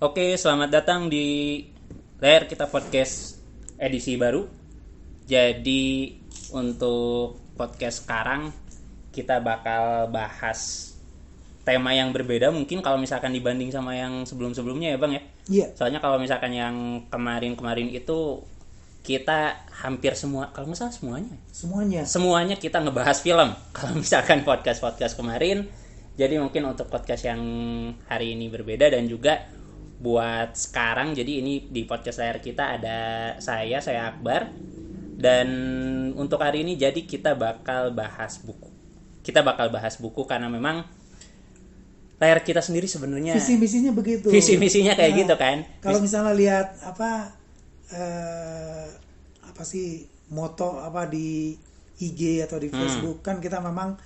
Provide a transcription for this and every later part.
Oke, selamat datang di layar kita podcast edisi baru. Jadi untuk podcast sekarang kita bakal bahas tema yang berbeda mungkin kalau misalkan dibanding sama yang sebelum-sebelumnya ya Bang ya. Iya. Soalnya kalau misalkan yang kemarin-kemarin itu kita hampir semua kalau nggak salah semuanya Semuanya. semuanya kita ngebahas film kalau misalkan podcast podcast kemarin jadi mungkin untuk podcast yang hari ini berbeda dan juga buat sekarang jadi ini di podcast layar kita ada saya saya Akbar dan untuk hari ini jadi kita bakal bahas buku kita bakal bahas buku karena memang layar kita sendiri sebenarnya Visi misinya begitu. visi misinya kayak Nah, gitu kan Kalau misalnya lihat apa eh, apa sih moto apa di IG atau di Hmm. Facebook kan kita memang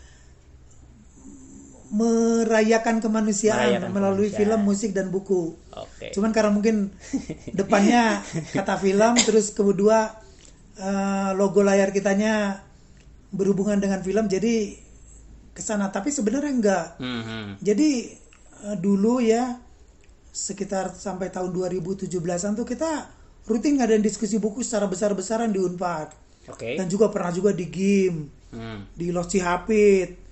merayakan kemanusiaan Merayakan melalui kemanusiaan. film, musik dan buku. oke Cuman karena mungkin depannya kata film, terus kedua eh, logo layar kitanya berhubungan dengan film, jadi ke sana. Tapi sebenarnya enggak. Mhm. Jadi eh, dulu ya sekitar sampai tahun 2017-an tuh kita rutin ngadain diskusi buku secara besar-besaran di Unpad. oke Dan juga pernah juga di GIM, Hmm. di Loci Hapit,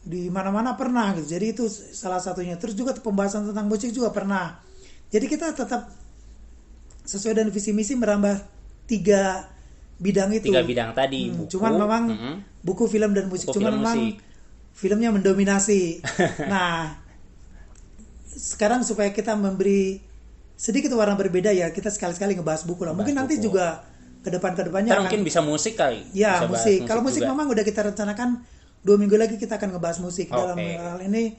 di mana-mana pernah gitu. Jadi itu salah satunya. Terus juga pembahasan tentang musik juga pernah. Jadi kita tetap sesuai dengan visi misi merambah tiga bidang itu. tiga bidang tadi Hmm, buku cuman memang mhm. buku film dan musik Buku, cuman film, memang musik. filmnya mendominasi nah sekarang supaya kita memberi sedikit warna berbeda ya kita sekali-sekali ngebahas buku lah mungkin nanti buku. juga ke depan ke depannya Ntar akan mungkin bisa musik kali ya Bisa musik kalau musik juga. memang udah kita rencanakan dua minggu lagi kita akan ngebahas musik dalam Oke. hal ini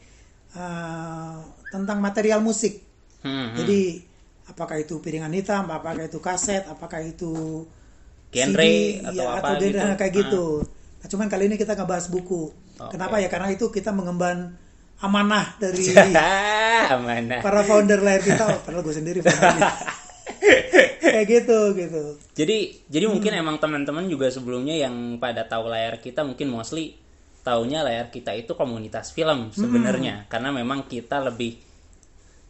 uh, tentang material musik Hmm, hmm. jadi apakah itu piringan hitam apakah itu kaset apakah itu Genre CD, atau ya, apa atau genre gitu. kayak gitu. Nah, cuman kali ini kita ngebahas buku. Oke. Kenapa ya? Karena itu kita mengemban amanah dari Amanah. para founder layar kita. Oh, padahal gue sendiri kayak gitu gitu. Jadi jadi Hmm. mungkin emang teman-teman juga sebelumnya yang pada tahu layar kita mungkin mostly taunya layar kita itu komunitas film Hmm. sebenarnya karena memang kita lebih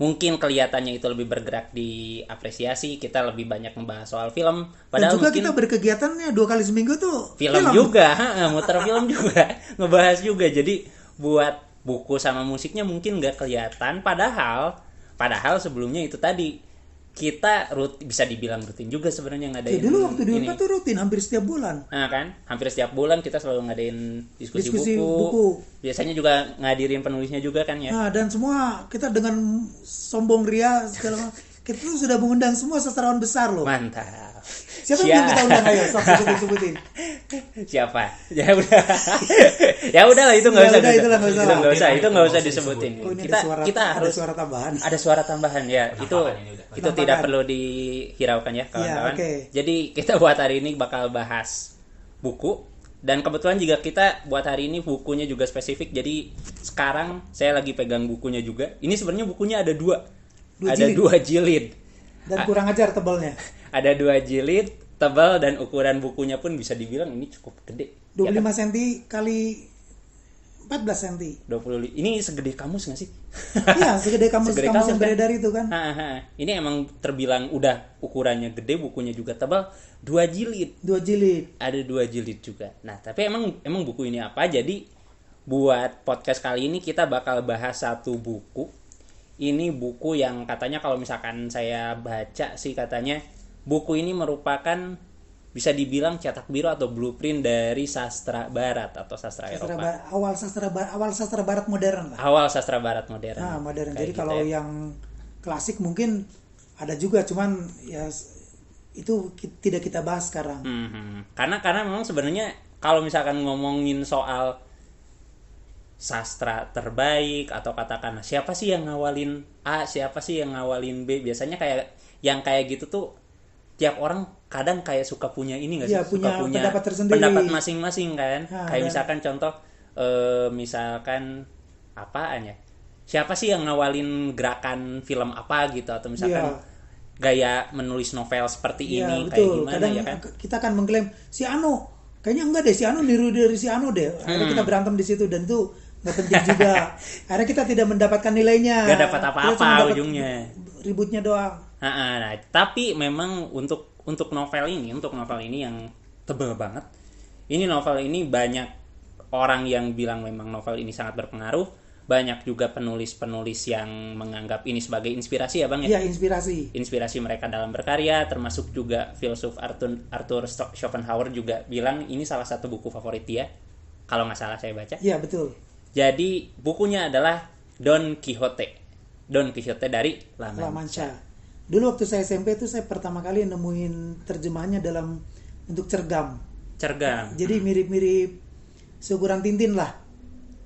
mungkin kelihatannya itu lebih bergerak di apresiasi kita lebih banyak membahas soal film. Dan padahal juga mungkin kita berkegiatannya dua kali seminggu tuh film, juga ha, muter film juga ngebahas juga. Jadi buat buku sama musiknya mungkin nggak kelihatan. Padahal padahal sebelumnya itu tadi kita rut bisa dibilang rutin juga sebenarnya Ya, ngadain dulu waktu di. Unpad tuh rutin hampir setiap bulan. Nah kan, hampir setiap bulan kita selalu ngadain diskusi, Diskusi buku. buku. Biasanya juga ngadirin penulisnya juga kan ya. Nah, dan semua kita dengan sombong ria segala macam. Kita tuh sudah mengundang semua sastrawan besar loh. Mantap. Siapa yang kita undang ayo, sok sebutin-sebutin. Siapa? Ya udah. ya udah lah itu nggak Ya usah. udah, gitu. itulah, nggak usah. Itu nggak usah. Itu nggak usah disebutin. Oh, ini kita ada suara, kita ada harus suara tambahan. ada suara tambahan ya. Itu itu Penampakan. tidak perlu dihiraukan ya kawan-kawan. Iya, oke. Jadi kita buat hari ini bakal bahas buku dan kebetulan juga kita buat hari ini bukunya juga spesifik. Jadi sekarang saya lagi pegang bukunya juga. Ini sebenarnya bukunya ada dua. Dua ada jilid. dua jilid. Dan kurang ajar tebalnya. Ada dua jilid tebal dan ukuran bukunya pun bisa dibilang ini cukup gede. 25 cm kali 14 cm. 20 ini segede kamus nggak sih? Iya, segede kamus Segede kamus kamus, yang kan? beredar itu kan. Ha, ha. Ini emang terbilang udah ukurannya gede, bukunya juga tebal, dua jilid. Dua jilid. Ada dua jilid juga. Nah, tapi emang emang buku ini apa? Jadi buat podcast kali ini kita bakal bahas satu buku. Ini buku yang katanya kalau misalkan saya baca sih katanya buku ini merupakan bisa dibilang cetak biru atau blueprint dari sastra barat atau sastra, Sastra Eropa. ba- awal sastra ba- awal sastra barat modern lah. Awal sastra barat modern. Nah, modern. Jadi gitu kalau ya. yang klasik mungkin ada juga cuman ya itu tidak kita bahas sekarang. Mhm. Karena karena memang sebenarnya kalau misalkan ngomongin soal sastra terbaik atau katakanlah siapa sih yang ngawalin A, siapa sih yang ngawalin B, biasanya kayak yang kayak gitu tuh tiap orang kadang kayak suka punya ini nggak sih? Iya, suka punya pendapat tersendiri. pendapat masing-masing kan. Nah, kayak dan- misalkan contoh eh, misalkan apaan ya? Siapa sih yang ngawalin gerakan film apa gitu atau misalkan Iya. gaya menulis novel seperti Iya, ini kayak betul. gimana Kadang ya kan? kita akan mengklaim si Anu kayaknya enggak deh si Anu niru dari si Anu deh. Akhirnya Hmm. kita berantem di situ dan itu nggak penting juga karena kita tidak mendapatkan nilainya Nggak dapat apa-apa ujungnya. ributnya doang Ha, nah, tapi memang untuk untuk novel ini, untuk novel ini yang tebel banget. Ini novel ini banyak orang yang bilang memang novel ini sangat berpengaruh. Banyak juga penulis-penulis yang menganggap ini sebagai inspirasi ya bang ya. iya inspirasi Inspirasi mereka dalam berkarya, termasuk juga filsuf Arthur Arthur Schopenhauer juga bilang ini salah satu buku favorit dia. Kalau nggak salah saya baca. iya betul Jadi bukunya adalah Don Quixote. Don Quixote dari La La Mancha. Dulu waktu saya SMP itu saya pertama kali nemuin terjemahannya dalam bentuk cergam Cergam. jadi mirip-mirip seukuran Tintin lah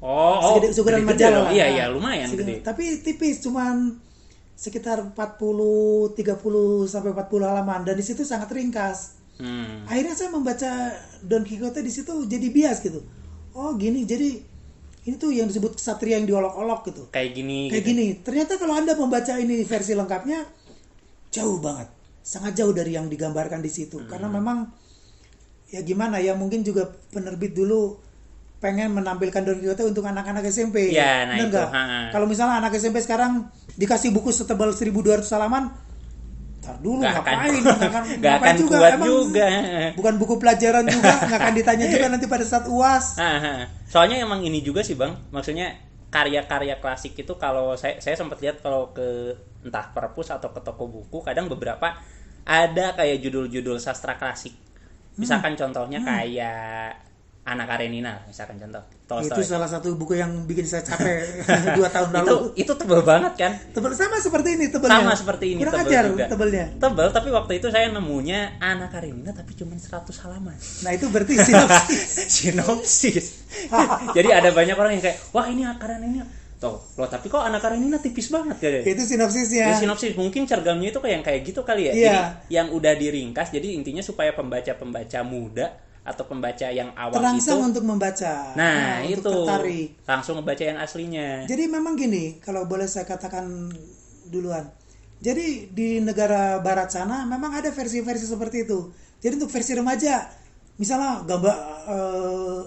Oh, oh, gede-gede majalah. Iya, iya, lumayan segede- gede. Tapi tipis, cuman sekitar 40, 30 sampai 40 halaman dan di situ sangat ringkas. Hmm. Akhirnya saya membaca Don Quixote di situ jadi bias gitu. Oh, gini. Jadi ini tuh yang disebut kesatria yang diolok-olok gitu. Kayak gini. Kayak gitu. gini. Ternyata kalau Anda membaca ini versi lengkapnya jauh banget. Sangat jauh dari yang digambarkan di situ. Hmm. Karena memang ya gimana ya mungkin juga penerbit dulu pengen menampilkan Don Quixote untuk anak-anak SMP. Ya, nah Bener itu, nggak? ha. Kalau misalnya anak SMP sekarang dikasih buku setebal 1200 halaman, Ntar dulu akan- ngapain? Akan, ngapain akan kuat juga. Bukan buku pelajaran juga, nggak akan ditanya juga nanti pada saat uas. Soalnya emang ini juga sih bang, maksudnya karya-karya klasik itu kalau saya saya sempat lihat kalau ke entah perpus atau ke toko buku, kadang beberapa ada kayak judul-judul sastra klasik. Misalkan Hmm. contohnya kayak Anak Karenina, misalkan contoh. Itu Tolstoy. salah satu buku yang bikin saya capek dua tahun itu lalu. itu tebel banget kan? Tebel sama seperti ini tebelnya. Sama seperti ini Kurang tebel ajar juga. tebelnya. Tebel tapi waktu itu saya nemunya Anak Karenina tapi cuma 100 halaman. Nah itu berarti sinopsis. sinopsis. Jadi ada banyak orang yang kayak, wah ini Anak Karenina. Tuh, loh tapi kok Anak Karenina tipis banget ya? itu sinopsisnya. Ya, sinopsis mungkin cergamnya itu kayak yang kayak gitu kali ya. Iya. Jadi yang udah diringkas jadi intinya supaya pembaca-pembaca muda atau pembaca yang awam Terangsang itu untuk membaca. Nah, untuk itu tertarik. langsung ngebaca yang aslinya. Jadi memang gini, kalau boleh saya katakan duluan. Jadi di negara barat sana memang ada versi-versi seperti itu. Jadi untuk versi remaja, misalnya gambar eh,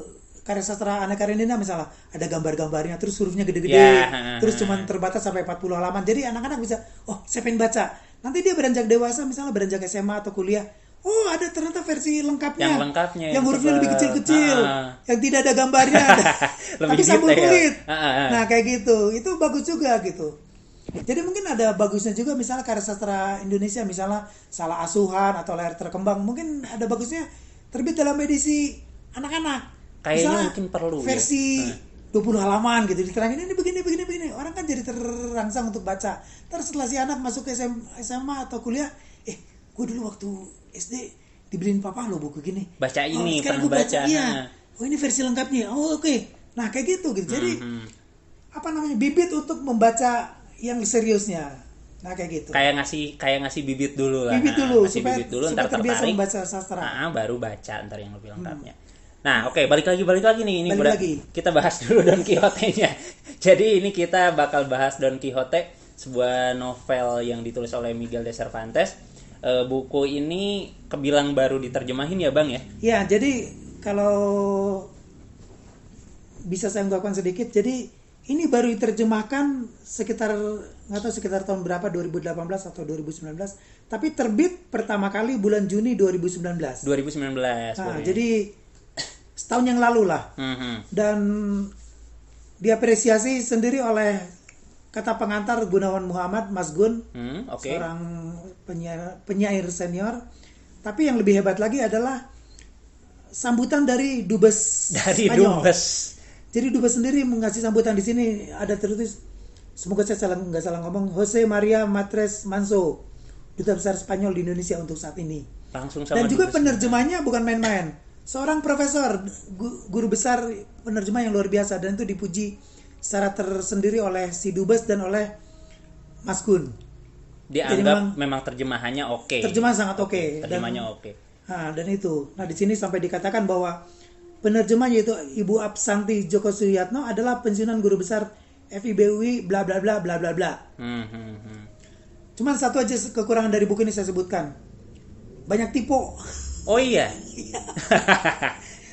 karya sastra Anna Karenina misalnya ada gambar-gambarnya, terus hurufnya gede-gede, Ya, terus cuman terbatas sampai 40 halaman. Jadi anak-anak bisa, oh saya pengen baca. Nanti dia beranjak dewasa, misalnya beranjak SMA atau kuliah. Oh ada ternyata versi lengkapnya. Yang lengkapnya, Yang yang hurufnya lebih kecil-kecil. Ah. Yang tidak ada gambarnya. Lebih Tapi sambung kulit. Ah, ah. Nah kayak gitu, itu bagus juga gitu. Jadi mungkin ada bagusnya juga misalnya karya sastra Indonesia misalnya salah asuhan atau layar terkembang mungkin ada bagusnya terbit dalam edisi anak-anak. Kayaknya Misalnya mungkin perlu ya. versi 20 halaman gitu diterangin ini begini begini begini orang kan jadi terangsang untuk baca. Terus setelah si anak masuk ke SM, SMA atau kuliah, eh gue dulu waktu SD dibeliin papa lo buku gini. Baca ini, sekarang pernah gua baca. Iya. Nah. Oh ini versi lengkapnya. Oh oke. Nah kayak gitu gitu. Jadi Hmm. apa namanya bibit untuk membaca yang seriusnya nah kayak gitu Kayak ngasih kayak ngasih bibit dulu lah. bibit Nah, dulu ngasih supaya, bibit dulu supaya ntar terbiasa tertarik. membaca sastra Ah, baru baca ntar yang lebih lengkapnya. Nah, oke, balik lagi balik lagi nih ini Balik lagi. kita bahas dulu Don Quixote-nya. Jadi ini kita bakal bahas Don Quixote, sebuah novel yang ditulis oleh Miguel de Cervantes. Eh, buku ini kebilang baru diterjemahin ya, Bang ya? ya jadi kalau bisa saya ungkapkan sedikit jadi ini baru diterjemahkan sekitar nggak tahu sekitar tahun berapa 2018 atau 2019 tapi terbit pertama kali bulan Juni 2019 2019. nah, bukunya. jadi setahun yang lalu lah Mhm. dan diapresiasi sendiri oleh kata pengantar Gunawan Muhammad Mas Gun Hmm, oke. seorang penyair, penyair senior tapi yang lebih hebat lagi adalah sambutan dari dubes Dari Spanyol. Dubes. jadi dubes sendiri mengasih sambutan di sini ada tertulis semoga saya salah nggak salah ngomong Jose Maria Matres Manso duta besar Spanyol di Indonesia untuk saat ini Langsung sama dan juga penerjemahnya bukan main-main. Seorang profesor, gu- guru besar penerjemah yang luar biasa dan itu dipuji secara tersendiri oleh si Dubes dan oleh Mas Gun. Dianggap Jadi memang- memang, terjemahannya oke. Terjemahan sangat oke. Dan- Terjemahannya oke. Nah, dan itu. Nah, di sini sampai dikatakan bahwa penerjemah yaitu Ibu Absanti Joko Suyatno adalah pensiunan guru besar FIBUI bla bla bla bla bla bla. Hmm, hmm, hmm. Cuman satu aja kekurangan dari buku ini saya sebutkan. Banyak tipe. Oh iya.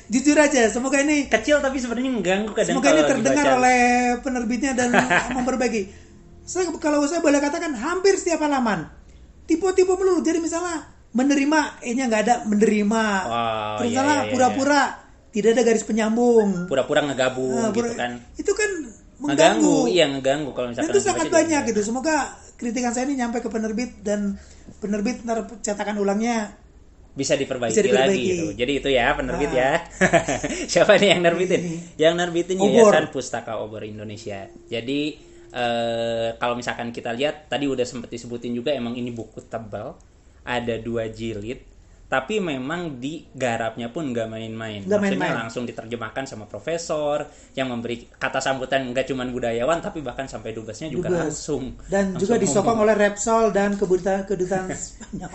jujur aja semoga ini kecil tapi sebenarnya mengganggu kadang semoga ini terdengar dibaca. oleh penerbitnya dan memperbaiki. Saya kalau saya boleh katakan hampir setiap halaman tipe-tipe melulu. Jadi misalnya menerima e nya nggak ada menerima. Oh, terus iya, misalnya iya, iya. pura-pura tidak ada garis penyambung. Pura-pura ngegabung Nah, gitu pura- kan. itu kan ngeganggu mengganggu. iya ngeganggu kalau dan misalkan itu sangat banyak gitu. Semoga kritikan saya ini nyampe ke penerbit dan penerbit ntar cetakan ulangnya bisa diperbaiki, Bisa diperbaiki. lagi gitu. Jadi itu ya penerbit Ah. ya. Siapa nih yang nerbitin? Ini. Yang nerbitin Obor. Yayasan Pustaka Obor Indonesia. Jadi eh, kalau misalkan kita lihat tadi udah sempat disebutin juga emang ini buku tebal, ada dua jilid. Tapi memang di garapnya pun nggak main-main. Nggak Maksudnya main-main. langsung diterjemahkan sama profesor yang memberi kata sambutan nggak cuma budayawan tapi bahkan sampai dubesnya juga Dubes. langsung. dan langsung juga disokong oleh Repsol dan kedutaan kedutaan Spanyol.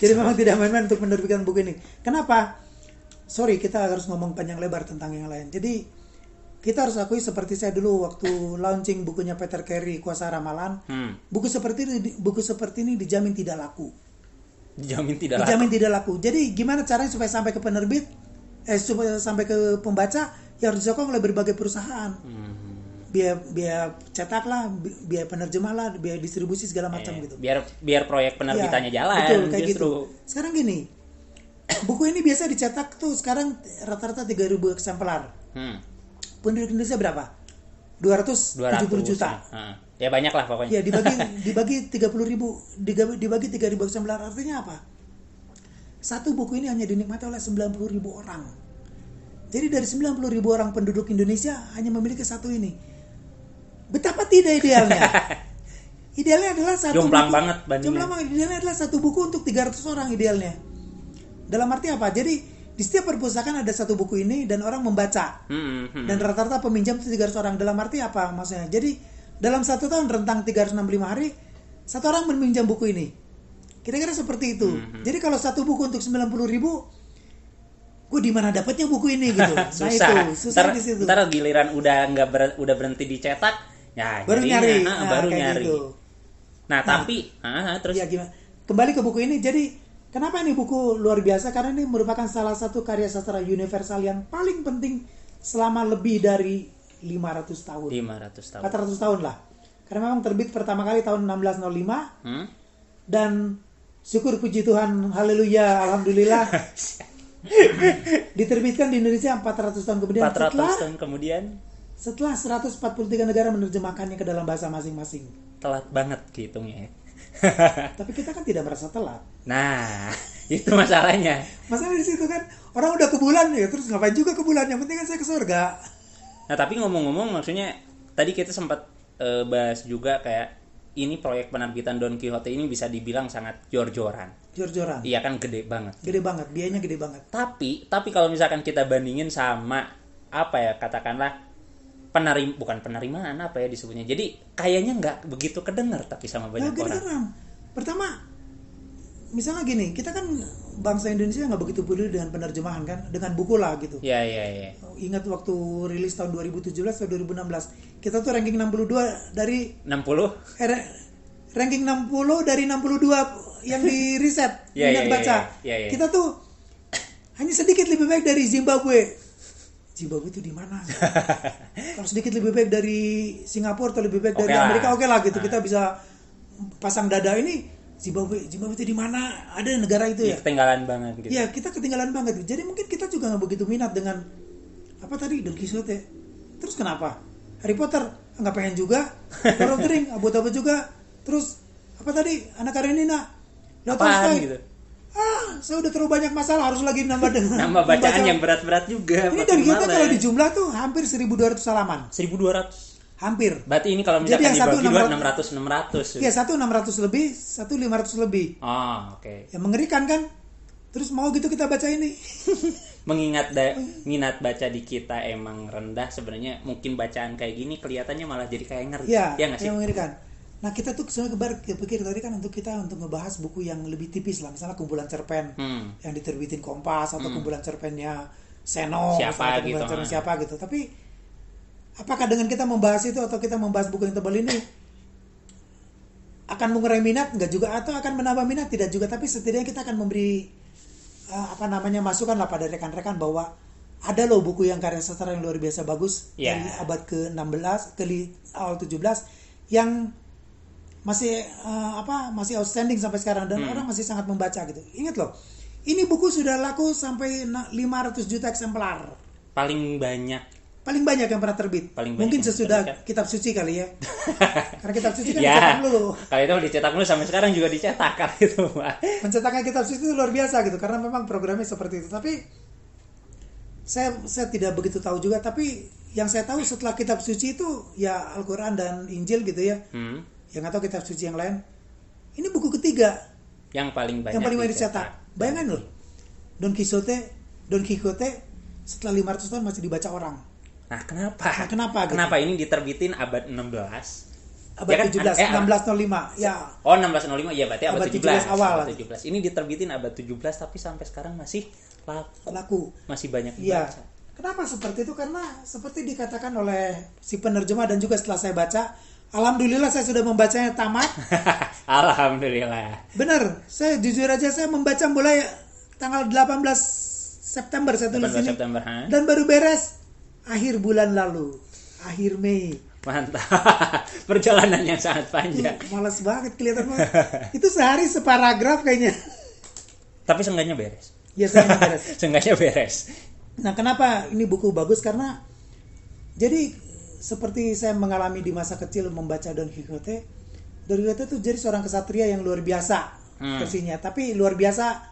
Jadi memang tidak main-main untuk menerbitkan buku ini. Kenapa? Sorry, kita harus ngomong panjang lebar tentang yang lain. Jadi kita harus akui seperti saya dulu waktu launching bukunya Peter Carey Kuasa Ramalan, Hmm, buku seperti buku seperti ini dijamin tidak laku. Dijamin tidak laku. Dijamin tidak laku. Jadi gimana caranya supaya sampai ke penerbit eh supaya sampai ke pembaca yang harus disokong oleh berbagai perusahaan. Hmm. Biaya biaya cetak lah, bi- biaya penerjemah lah, biaya distribusi segala macam Eh, gitu. biar biar proyek penerbitannya Iya, jalan betul, kayak justru gitu. Sekarang gini, buku ini biasa dicetak tuh sekarang rata-rata 3000 eksemplar. hmm, Penduduk Indonesia berapa? 270 200 juta. Heeh. Ya banyak lah pokoknya Ya dibagi dibagi 30 ribu dibagi, dibagi 3000 eksemplar artinya apa? Satu buku ini hanya dinikmati oleh 90 ribu orang. Jadi dari 90 ribu orang penduduk Indonesia hanya memiliki satu ini. Betapa tidak idealnya. idealnya adalah satu Jomplang buku. banget bandingnya. Jomplang banget. Idealnya adalah satu buku untuk 300 orang idealnya. Dalam arti apa? Jadi di setiap perpustakaan ada satu buku ini dan orang membaca Hmm, hmm. dan rata-rata peminjam itu 300 orang dalam arti apa maksudnya jadi dalam satu tahun rentang 365 hari satu orang meminjam buku ini. Kira-kira seperti itu. Hmm, jadi kalau satu buku untuk 90 ribu gue di mana dapatnya buku ini? Gitu. Nah susah. itu. Susah ntar, di situ. ntar giliran udah nggak ber- udah berhenti dicetak, ya baru nyari. Ah, nah, baru nyari. gitu. Nah, tapi ah, ah, terus? ya gimana? Kembali ke buku ini. Jadi kenapa ini buku luar biasa? Karena ini merupakan salah satu karya sastra universal yang paling penting selama lebih dari 500 tahun 500 tahun. 400 tahun lah. Karena memang terbit pertama kali tahun 1605 Hmm? dan syukur puji Tuhan, haleluya, alhamdulillah diterbitkan di Indonesia 400 tahun kemudian 400 setelah tahun kemudian setelah 143 negara menerjemahkannya ke dalam bahasa masing-masing. telat banget kehitungnya ya. Tapi kita kan tidak merasa telat. nah, itu masalahnya. Masalah di situ kan orang udah ke bulan ya, terus ngapain juga ke bulan? Yang penting kan saya ke surga. Nah tapi ngomong-ngomong maksudnya tadi kita sempat eh, bahas juga kayak ini proyek penerbitan Don Quixote ini bisa dibilang sangat jor-joran. Jor-joran. Iya kan gede banget. Gede banget, biayanya gede banget. Tapi tapi kalau misalkan kita bandingin sama apa ya katakanlah penerim bukan penerimaan apa ya disebutnya. Jadi kayaknya nggak begitu kedengar tapi sama banyak orang. kedengeran. Pertama, misalnya gini, kita kan bangsa Indonesia nggak begitu peduli dengan penerjemahan kan, dengan buku lah gitu. Iya iya iya. Ingat waktu rilis tahun 2017 atau 2016, kita tuh ranking 62 dari 60 eh, ra- ranking 60 dari 62 yang di riset Iya, minat iya, baca. iya, iya, iya. Kita tuh hanya sedikit lebih baik dari Zimbabwe. Zimbabwe itu di mana? Kalau sedikit lebih baik dari Singapura atau lebih baik dari Oke lah. Amerika, oke lah gitu. Nah. Kita bisa pasang dada ini Zimbabwe, Zimbabwe itu di mana? Ada negara itu ya? Iya, ketinggalan banget gitu. Iya, kita ketinggalan banget. Jadi mungkin kita juga nggak begitu minat dengan apa tadi Don Quixote. Terus kenapa? Harry Potter nggak pengen juga. Lord of the Ring, abot-abot juga. Terus apa tadi? Anak Karenina. Tolstoy. gitu? Ah, saya udah terlalu banyak masalah harus lagi nambah dengan Nambah bacaan membaca. yang berat-berat juga. Ini Quixote males. kalau di jumlah tuh hampir 1200 halaman. 1200. Hampir. Berarti ini kalau Jadi misalkan yang satu dibagi dua 600 600. 600. Iya, satu 600 lebih, satu 500 lebih. Oh, oke. Ya mengerikan kan? Terus mau gitu kita baca ini. Mengingat da- minat baca di kita emang rendah sebenarnya mungkin bacaan kayak gini kelihatannya malah jadi kayak ngeri. Iya, ya sih? yang mengerikan. Nah kita tuh sebenarnya kebar kepikir tadi kan untuk kita untuk ngebahas buku yang lebih tipis lah, misalnya kumpulan cerpen Hmm. yang diterbitin Kompas atau kumpulan cerpennya Seno, Siapa misalnya, atau kumpulan gitu, cerpen siapa gitu. Tapi apakah dengan kita membahas itu atau kita membahas buku yang tebal ini akan mengurangi minat? Enggak juga atau akan menambah minat? Tidak juga. Tapi setidaknya kita akan memberi eh, apa namanya masukan lah pada rekan-rekan bahwa ada loh buku yang karya sastra yang luar biasa bagus Iya. dari abad ke-16 ke awal 17 yang masih eh, apa masih outstanding sampai sekarang dan orang masih sangat membaca gitu. Ingat loh, ini buku sudah laku sampai na- 500 juta eksemplar. Paling banyak. Paling banyak yang pernah terbit. Paling Mungkin sesudah terbit, kitab suci kali ya. Karena kitab suci kan ya. dicetak dulu. Kalau itu dicetak dulu sampai sekarang juga dicetak kan itu, Pak. Pencetakan kitab suci itu luar biasa gitu karena memang programnya seperti itu. Tapi saya saya tidak begitu tahu juga tapi yang saya tahu setelah kitab suci itu ya Al-Qur'an dan Injil gitu ya. Hmm. Yang atau kitab suci yang lain. Ini buku ketiga Yang paling banyak. yang paling banyak dicetak. Bayangkan loh. Don Quixote, Don Quixote setelah 500 tahun masih dibaca orang. Nah, kenapa? Nah, kenapa gitu? Kenapa ini diterbitin abad 16? Abad Ya kan, 17, eh, 1605. Ya, Oh 1605 ya berarti abad, Abad 17, 17 awal. Abad 17. Ini diterbitin abad 17 tapi sampai sekarang masih laku. laku. Masih banyak Iya. dibaca. Kenapa seperti itu? Karena seperti dikatakan oleh si penerjemah dan juga setelah saya baca, alhamdulillah saya sudah membacanya tamat. Alhamdulillah. Benar, saya jujur aja saya membaca mulai tanggal 18 September saya tulis 18 ini. September, ha? Dan baru beres akhir bulan lalu, akhir Mei. Mantap. Perjalanan yang sangat panjang. Malas banget kelihatan banget. Itu sehari separagraf kayaknya. Tapi seenggaknya beres. Ya saya beres. Seenggaknya beres. Nah, kenapa ini buku bagus? Karena jadi seperti saya mengalami di masa kecil membaca Don Quixote. Don Quixote itu jadi seorang kesatria yang luar biasa Hmm. versinya, tapi luar biasa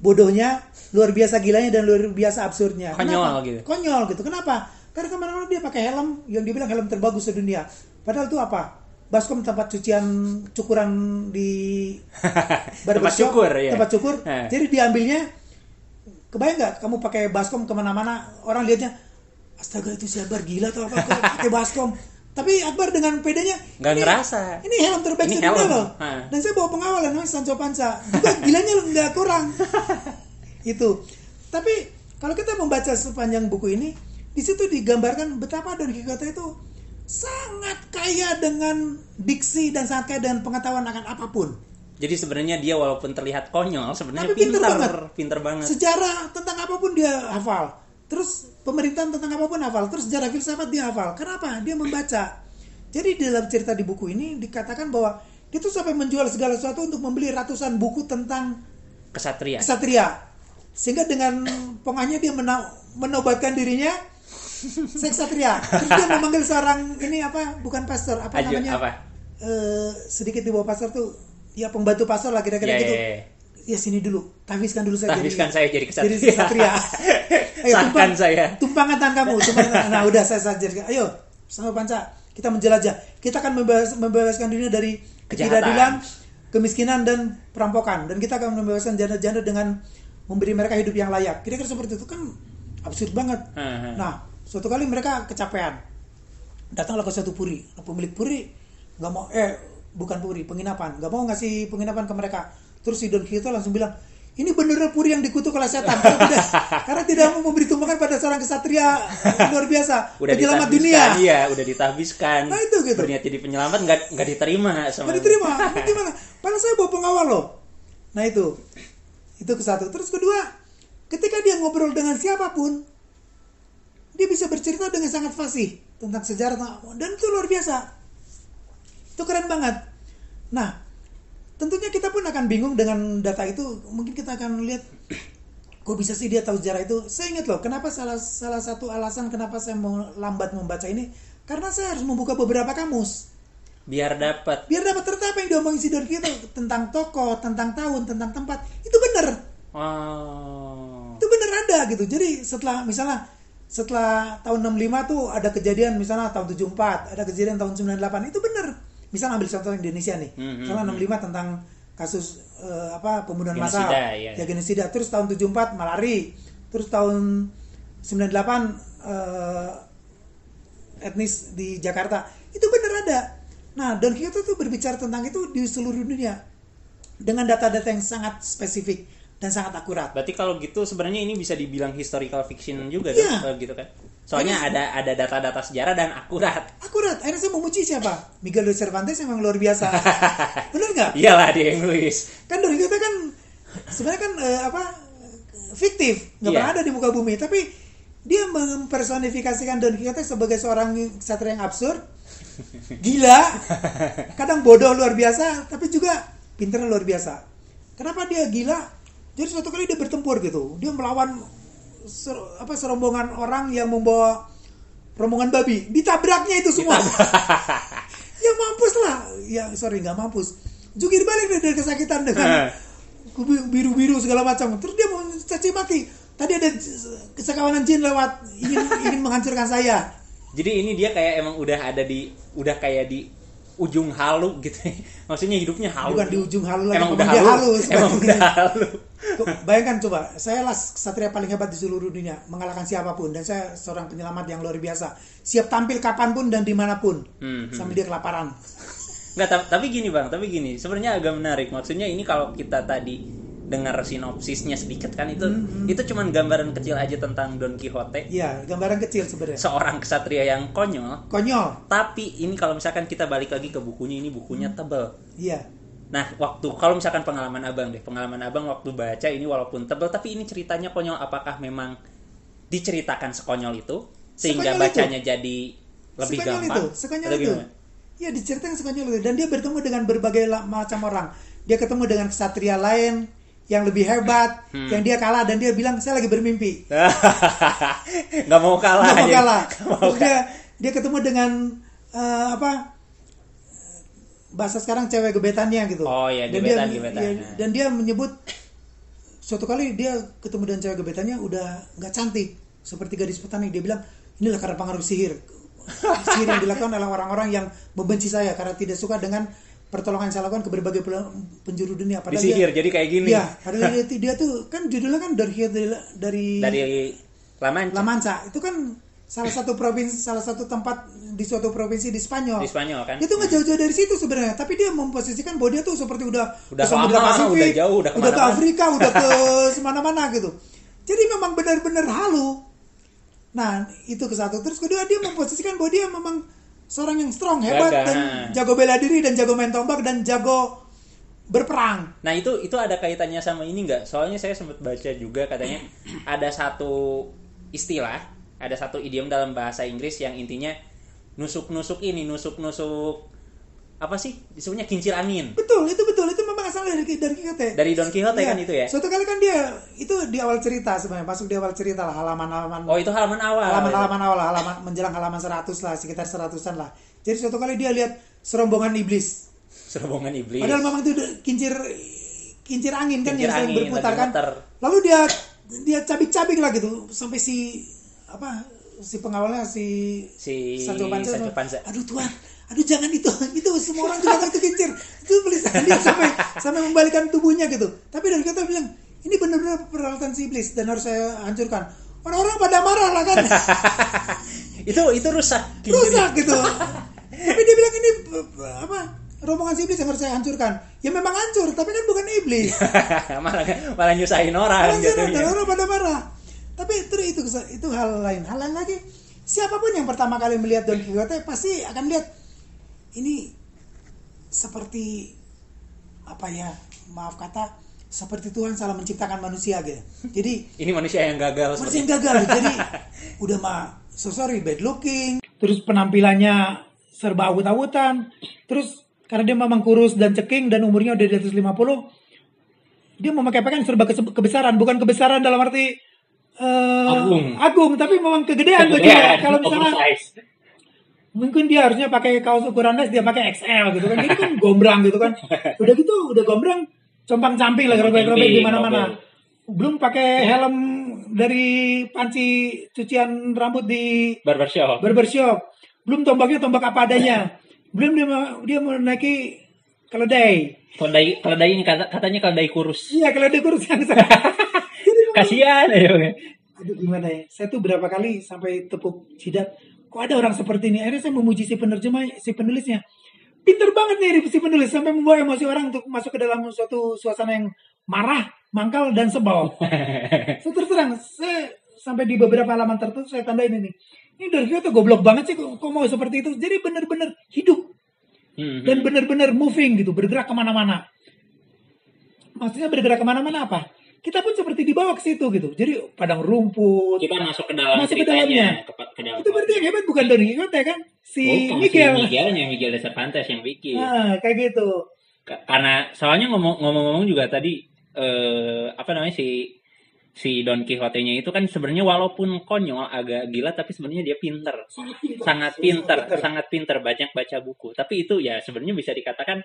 bodohnya, luar biasa gilanya dan luar biasa absurdnya. Konyol Kenapa? gitu. Konyol gitu. Kenapa? Karena ke mana-mana dia pakai helm yang dibilang helm terbagus sedunia. Padahal itu apa? Baskom tempat cucian cukuran di Tempat barbershop, cukur ya. tempat cukur. Eh. Jadi diambilnya kebayang nggak kamu pakai baskom ke mana-mana orang lihatnya astaga itu si Akbar gila atau apa pakai baskom tapi Akbar dengan pedenya Nggak "Ini- ngerasa." ini helm terbaik Ini helm. loh Ha. dan saya bawa pengawal namanya Sancho Panza juga gilanya nggak kurang itu tapi kalau kita membaca sepanjang buku ini di situ digambarkan betapa Don Quixote itu sangat kaya dengan diksi dan sangat kaya dengan pengetahuan akan apa pun Jadi sebenarnya dia walaupun terlihat konyol, sebenarnya Tapi pinter pintar, banget. pinter banget. sejarah tentang apa pun dia hafal terus pemerintahan tentang apa pun hafal terus sejarah filsafat dia hafal. Kenapa? Dia membaca. Jadi di dalam cerita di buku ini dikatakan bahwa dia tuh sampai menjual segala sesuatu untuk membeli ratusan buku tentang Kesatria. kesatria. Sehingga dengan pongahnya dia mena- menobatkan dirinya seksatria terus dia memanggil seorang ini apa? Bukan pastor apa Aju, namanya? apa? Eh, sedikit di bawah pastor tuh. Ya pembantu pastor lah kira-kira Ya, gitu. ya, ya. Ya sini dulu. Tahbiskan dulu saya Tahbiskan jadi saya jadi kesatria. jadi kesatria. ayo tumpang, saya. tumpangkan tangan kamu. Tumpangkan tangan. nah udah saya saja ayo sama panca kita menjelajah. Kita akan membebas, membebaskan dirinya dari ketidakadilan kemiskinan dan perampokan. Dan kita akan membebaskan janda-janda dengan memberi mereka hidup yang layak. Kira-kira seperti itu kan absurd banget. Hmm. nah suatu kali mereka kecapean. Datanglah ke suatu puri. Pemilik puri nggak mau eh bukan puri penginapan. Nggak mau ngasih penginapan ke mereka terus si Don Quixote langsung bilang ini beneran puri yang dikutuk oleh setan. Karena tidak, karena tidak mau memberi tumpangan pada seorang kesatria luar biasa udah penyelamat dunia. iya udah ditahbiskan. Nah, itu gitu. berniat jadi penyelamat nggak nggak diterima sama Nggak diterima. Gimana? Padahal saya bawa pengawal loh. Nah itu. Itu ke satu. Terus kedua ketika dia ngobrol dengan siapa pun dia bisa bercerita dengan sangat fasih tentang sejarah dan itu luar biasa. Itu keren banget. Nah tentunya kita pun akan bingung dengan data itu. Mungkin kita akan lihat kok bisa sih dia tahu sejarah itu? Saya ingat loh kenapa salah salah satu alasan kenapa saya mau lambat membaca ini? Karena saya harus membuka beberapa kamus. Biar dapat. Biar dapat ternyata apa yang diomongin si Don Quixote tentang toko, tentang tahun, tentang tempat. Itu bener, oh. Itu bener ada gitu. Jadi setelah misalnya setelah tahun 65 tuh ada kejadian misalnya tahun 74, ada kejadian tahun 98 itu bener. Misalnya ambil contoh Indonesia nih, Hmm, hmm, misalnya 65 tentang kasus eh, apa pembunuhan massal, iya. ya genosida. Terus tahun 74 malari, terus tahun 98 eh, etnis di Jakarta itu bener ada. Nah, Don Quixote tuh berbicara tentang itu di seluruh dunia dengan data-data yang sangat spesifik dan sangat akurat. berarti kalau gitu sebenarnya ini bisa dibilang historical fiction juga Iya. dong, kalau gitu kan soalnya ada ada data-data sejarah dan akurat Akurat. Akhirnya saya memuji siapa? Miguel de Cervantes memang luar biasa. Bener nggak? iyalah dia yang nulis Kan Don Quixote kan sebenarnya kan eh, apa fiktif, nggak Iya. pernah ada di muka bumi. Tapi dia mempersonifikasikan Don Quixote sebagai seorang ksatria yang absurd, gila, kadang bodoh luar biasa, tapi juga pintar luar biasa. Kenapa dia gila? Jadi suatu kali dia bertempur gitu, dia melawan ser- apa serombongan orang yang membawa rombongan babi, ditabraknya itu semua. ya mampus lah, ya sorry nggak mampus. Jungkir balik dari, kesakitan dengan biru-biru segala macam. Terus dia mau caci maki. Tadi ada kesekawanan jin lewat ingin ingin menghancurkan saya. Jadi ini dia kayak emang udah ada di udah kayak di ujung halu gitu. Maksudnya hidupnya halu. Bukan di ujung halu lagi, Emang udah halu. halu emang udah halu. Bayangkan coba, saya lah satria paling hebat di seluruh dunia, mengalahkan siapa pun, dan saya seorang penyelamat yang luar biasa, siap tampil kapan pun dan di mana pun, Hmm, hmm. sampai dia kelaparan. Nggak, ta- tapi gini bang, tapi gini, sebenarnya agak menarik. Maksudnya ini kalau kita tadi dengar sinopsisnya sedikit kan itu Hmm, itu cuman gambaran kecil aja tentang Don Quixote, Iya, gambaran kecil sebenarnya. seorang kesatria yang konyol. Konyol, Tapi ini kalau misalkan kita balik lagi ke bukunya, ini bukunya tebel. iya. Nah, waktu kalau misalkan pengalaman abang deh, pengalaman abang waktu baca ini walaupun tebel, tapi ini ceritanya konyol. Apakah memang diceritakan sekonyol itu sehingga Sekonyol itu. bacanya jadi lebih sekonyol gampang? itu, sekonyol itu. gimana? Ya diceritakan sekonyol itu. Dan dia bertemu dengan berbagai macam orang. Dia ketemu dengan kesatria lain yang lebih hebat, Hmm. yang dia kalah dan dia bilang saya lagi bermimpi. nggak mau kalah Nggak mau kalah. Nggak mau Terus dia dia ketemu dengan eh, apa? Bahasa sekarang cewek gebetannya gitu. Oh, iya, dan gebetan, dia, gebetan. iya, dan dia menyebut suatu kali dia ketemu dengan cewek gebetannya udah nggak cantik seperti gadis petani. Dia bilang inilah karena pengaruh sihir. Sihir yang dilakukan oleh orang-orang yang membenci saya karena tidak suka dengan pertolongan yang saya lakukan ke berbagai penjuru dunia. Padahal dia- Disihir jadi kayak gini. Iya, padahal dia, dia tuh kan judulnya kan dari dari, dari Dari Laman La Mancha itu kan salah satu provinsi salah satu tempat di suatu provinsi di Spanyol. di Spanyol kan. Itu nggak jauh-jauh dari situ sebenarnya, tapi dia memposisikan bahwa dia tuh seperti udah Udah ke Samudra Pasifik, udah jauh, udah ke ke mana-mana. Afrika, udah ke semana-mana gitu. Jadi memang benar-benar halu. Nah itu ke satu. Terus kedua dia memposisikan bahwa dia memang seorang yang strong, hebat Gagah. dan jago bela diri dan jago main tombak dan jago berperang. Nah itu itu ada kaitannya sama ini nggak? Soalnya saya sempat baca juga katanya ada satu istilah, ada satu idiom dalam bahasa Inggris yang intinya nusuk-nusuk ini, nusuk-nusuk apa sih disebutnya kincir angin Betul, itu betul. Itu asal dari dari Quixote. dari Don Quixote Iya. kan itu ya? Suatu kali kan dia itu di awal cerita sebenarnya masuk di awal cerita lah halaman-halaman Oh itu halaman awal. halaman-halaman awal lah, halaman menjelang halaman 100 lah sekitar seratusan lah. Jadi suatu kali dia lihat serombongan iblis. Serombongan iblis. Padahal memang itu kincir kincir angin kan Kincir yang angin, berputar kan. muter. Lalu dia dia cabik-cabik lah gitu sampai si apa si pengawalnya si Si Sancho Panza, Sancho Panza. aduh tuan aduh jangan itu itu semua orang juga tahu itu kincir itu tulisan dia sampai sampai membalikan tubuhnya gitu tapi dari kata bilang ini benar-benar peralatan si iblis dan harus saya hancurkan orang-orang pada marah lah kan itu itu rusak. rusak gitu tapi dia bilang ini apa rombongan si iblis yang harus saya hancurkan ya memang hancur tapi kan bukan iblis malah malah nyusahin orang Orang sana, dan jatuhnya. orang pada marah. Tapi itu itu itu hal lain. Hal lain lagi, siapa pun yang pertama kali melihat Don Quixote pasti akan lihat ini seperti apa ya? Maaf kata seperti Tuhan salah menciptakan manusia gitu. Jadi Ini manusia yang gagal seperti yang gagal. Jadi udah mah so sorry bad looking. Terus penampilannya serba awut-awutan. Terus karena dia memang kurus dan ceking dan umurnya udah di atas 50 dia memakai pakaian serba kebesaran bukan kebesaran dalam arti eh, Agung. agung tapi memang kegedean Kegedean, kalau misalnya oversize. Mungkin dia harusnya pakai kaos ukuran S dia pakai XL gitu kan. Jadi kan gombrang gitu kan. Udah gitu udah gombrang compang camping lah robek-robek di mana-mana belum pakai helm dari panci cucian rambut di barbershop. barbershop belum tombaknya tombak apa adanya. Belum dia mau- dia mau naiki keledai. Keledai, keledai ini kata, katanya keledai kurus. iya keledai kurus yang Kasihan ya. Aduh gimana ya? Saya tuh berapa kali sampai tepuk jidat kok ada orang seperti ini? Akhirnya saya memuji si penerjemah si penulisnya. Pinter banget nih si penulis sampai membawa emosi orang untuk masuk ke dalam suatu suasana yang marah mangkal dan sebal saya terus terang saya sampai di beberapa halaman tertentu saya tandain ini. Ini dari kita goblok banget sih kok, kok mau seperti itu? Jadi benar-benar hidup. Hmm, dan benar-benar moving gitu bergerak ke mana-mana. Maksudnya bergerak ke mana-mana apa kita pun seperti dibawa ke situ gitu. Jadi padang rumput. Kita masuk ke dalam Masuk ke dalamnya. ke, ke dalam Itu berarti yang hebat bukan Don Quixote kan? Si Bukan, Miguel. si Miguelnya, Miguel de Cervantes yang bikin. Nah, kayak gitu. Ka- Karena soalnya ngomong- ngomong-ngomong juga tadi eh apa namanya si si Don Quixote-nya itu kan sebenarnya walaupun konyol agak gila tapi sebenarnya dia pinter. Sangat pinter, sangat pinter banyak baca buku. Tapi itu ya sebenarnya bisa dikatakan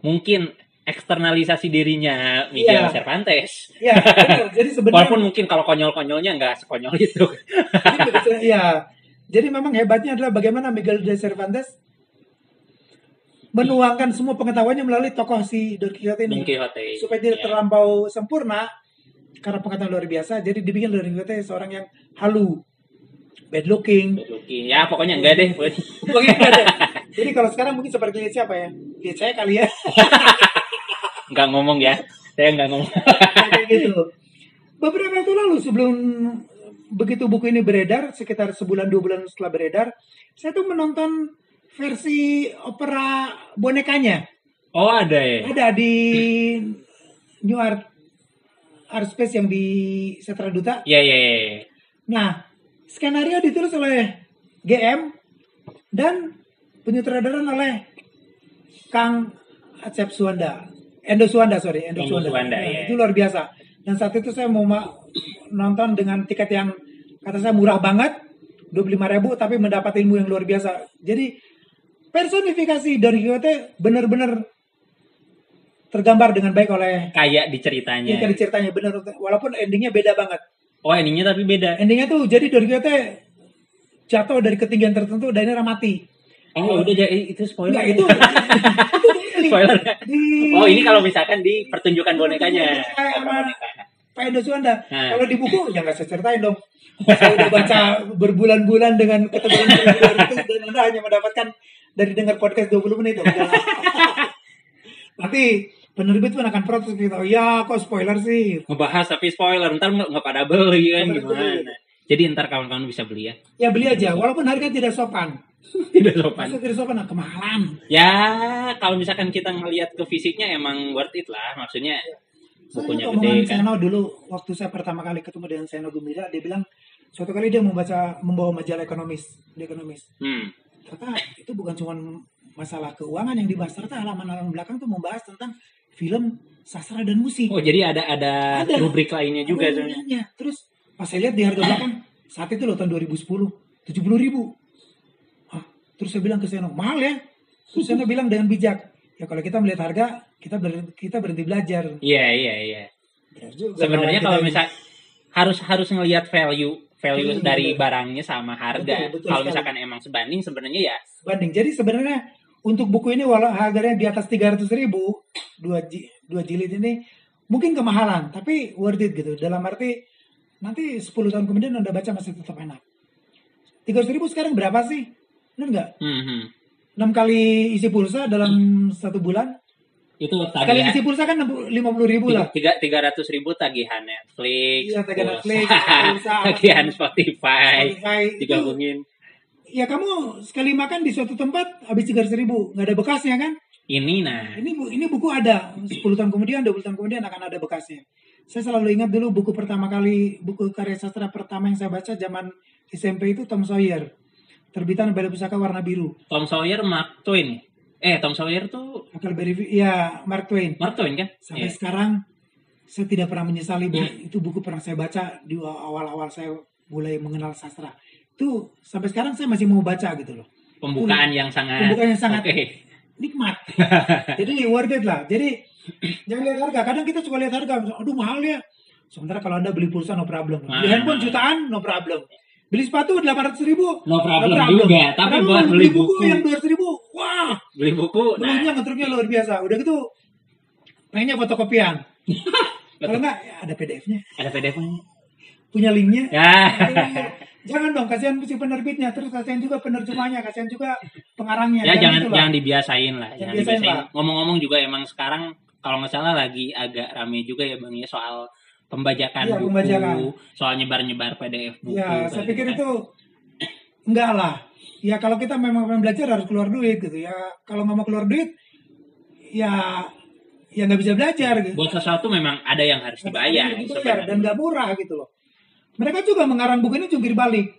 mungkin eksternalisasi dirinya Miguel Iya. Cervantes. Ya, benar. Jadi sebenarnya Walaupun mungkin kalau konyol-konyolnya nggak sekonyol itu. ya. Jadi memang hebatnya adalah bagaimana Miguel de Cervantes menuangkan semua pengetahuannya melalui tokoh si Don Quixote Don ini Quixote. supaya tidak Ya. terlampau sempurna karena pengetahuan luar biasa. Jadi dibikin Don Quixote seorang yang halu, bad looking. Good looking. Ya pokoknya enggak deh. Pokoknya nggak ada. Jadi kalau sekarang mungkin seperti siapa ya? Lihat saya kali ya. Nggak ngomong ya. Saya nggak ngomong. kayak gitu. Beberapa waktu lalu sebelum begitu buku ini beredar, sekitar sebulan dua bulan setelah beredar, saya tuh menonton versi opera bonekanya. Oh ada ya. Ada di New Art Art Space yang di Setra Duta. Iya iya iya. Nah, skenario ditulis oleh GM dan penyutradaran oleh Kang Acep Suwanda. Endo Suwanda, sorry. Endo, Endo Suwanda. Suwanda, Ya, ya. Itu luar biasa. Dan saat itu saya mau ma- nonton dengan tiket yang kata saya murah banget. 25.000 ribu tapi mendapat ilmu yang luar biasa. Jadi personifikasi Don Quixote benar-benar tergambar dengan baik oleh Kayak di ceritanya. ya, ceritanya benar walaupun endingnya beda banget. Oh endingnya tapi beda. Endingnya tuh jadi Don Quixote jatuh dari ketinggian tertentu dan akhirnya mati. Oh udah jadi itu spoiler. Enggak itu itu spoiler. di Oh ini kalau misalkan di pertunjukan bonekanya. Pak Edo Suwanda. Nah. Kalau di buku ya nggak saya ceritain dong. Saya udah baca berbulan-bulan dengan ketebalan itu dan Anda hanya mendapatkan dari dengar podcast 20 menit. Nanti penerbit pun akan protes gitu. Ya kok spoiler sih. Ngebahas tapi spoiler ntar nggak pada beli kan gimana. Jadi ntar kawan-kawan bisa beli ya. Ya beli aja walaupun harganya tidak sopan. Tidak sopan. Tidak sopan nah, kemahalan. Ya kalau misalkan kita ngelihat ke fisiknya emang worth it lah. Maksudnya bukunya Saya gede kan. Seno dulu waktu saya pertama kali ketemu dengan Seno Gembira dia bilang suatu kali dia membaca membawa majalah ekonomis di ekonomis Hmm. ternyata itu bukan cuma masalah keuangan yang dibahas ternyata halaman-halaman belakang tuh membahas tentang film sastra dan musik Oh jadi ada ada, Ada. rubrik lainnya juga Ada sebenarnya. terus pas saya lihat di harga belakang saat itu loh tahun 2010 70 ribu terus saya bilang ke Seno mahal ya terus Seno bilang dengan bijak ya kalau kita melihat harga kita ber- kita berhenti belajar Iya iya iya. Sebenarnya kalau misal harus harus ngelihat value value Hmm, dari betul. barangnya sama harga. Betul, betul kalau sekali. misalkan emang sebanding sebenarnya ya banding. Jadi sebenarnya untuk buku ini walau harganya di atas 300 ribu dua, dua jilid ini mungkin kemahalan tapi worth it gitu dalam arti nanti 10 tahun kemudian anda baca masih tetap enak 300 ribu sekarang berapa sih benar nggak? Hmm, hmm. 6 kali isi pulsa dalam satu bulan? Itu sekali tagihan. isi pulsa kan 50 ribu lah. Tiga tiga ratus ribu tagihan Netflix, Iya, tagihan Netflix, pulsa, tagihan Spotify, Spotify, digabungin. ya kamu sekali makan di suatu tempat habis 300 ribu. Nggak ada bekasnya kan? Ini nah, ini bu- ini buku ada. 10 tahun kemudian 20 tahun kemudian akan ada bekasnya. Saya selalu ingat dulu buku pertama kali buku karya sastra pertama yang saya baca zaman SMP itu Tom Sawyer terbitan Balai Pusaka warna biru Tom Sawyer Mark Twain. Eh, Tom Sawyer tuh Huckleberry Finn- ya Mark Twain Mark Twain kan? sampai Iya. sekarang saya tidak pernah menyesali bahwa itu buku pernah saya baca di awal-awal saya mulai mengenal sastra itu sampai sekarang saya masih mau baca gitu loh Pembukaan yang sangat Pembukaan yang sangat- Oke. nikmat. Jadi worth it lah. Jadi jangan lihat harga. Kadang kita suka lihat harga, aduh mahal ya. Sementara kalau anda beli pulsa no problem. Beli Nah. handphone jutaan no problem. Beli sepatu 800 ribu No problem juga, tapi buat beli buku. yang 200 ribu, wah, Beli buku nah. belumnya ngetruknya luar biasa. Udah gitu, pengennya fotokopian. kalau enggak, ya ada PDF-nya, Ada PDF-nya. punya linknya. Ya. Jangan dong, kasihan si penerbitnya, terus kasihan juga penerjemahnya, kasihan juga pengarangnya. ya jangan gitu jangan dibiasain lah Jangan jangan biasain dibiasain ngomong-ngomong juga emang sekarang kalau nggak salah lagi agak rame juga ya bang ya soal pembajakan Iya, buku pembajakan. soal nyebar-nyebar PDF buku Ya, saya pikir itu enggak lah. Ya kalau kita memang pengen belajar harus keluar duit gitu. Ya kalau nggak mau keluar duit, ya ya nggak bisa belajar gitu. Buat sesuatu memang ada yang harus dibayar. Dibayar, sebenarnya. dan nggak murah gitu loh. Mereka juga mengarang buku ini jungkir balik.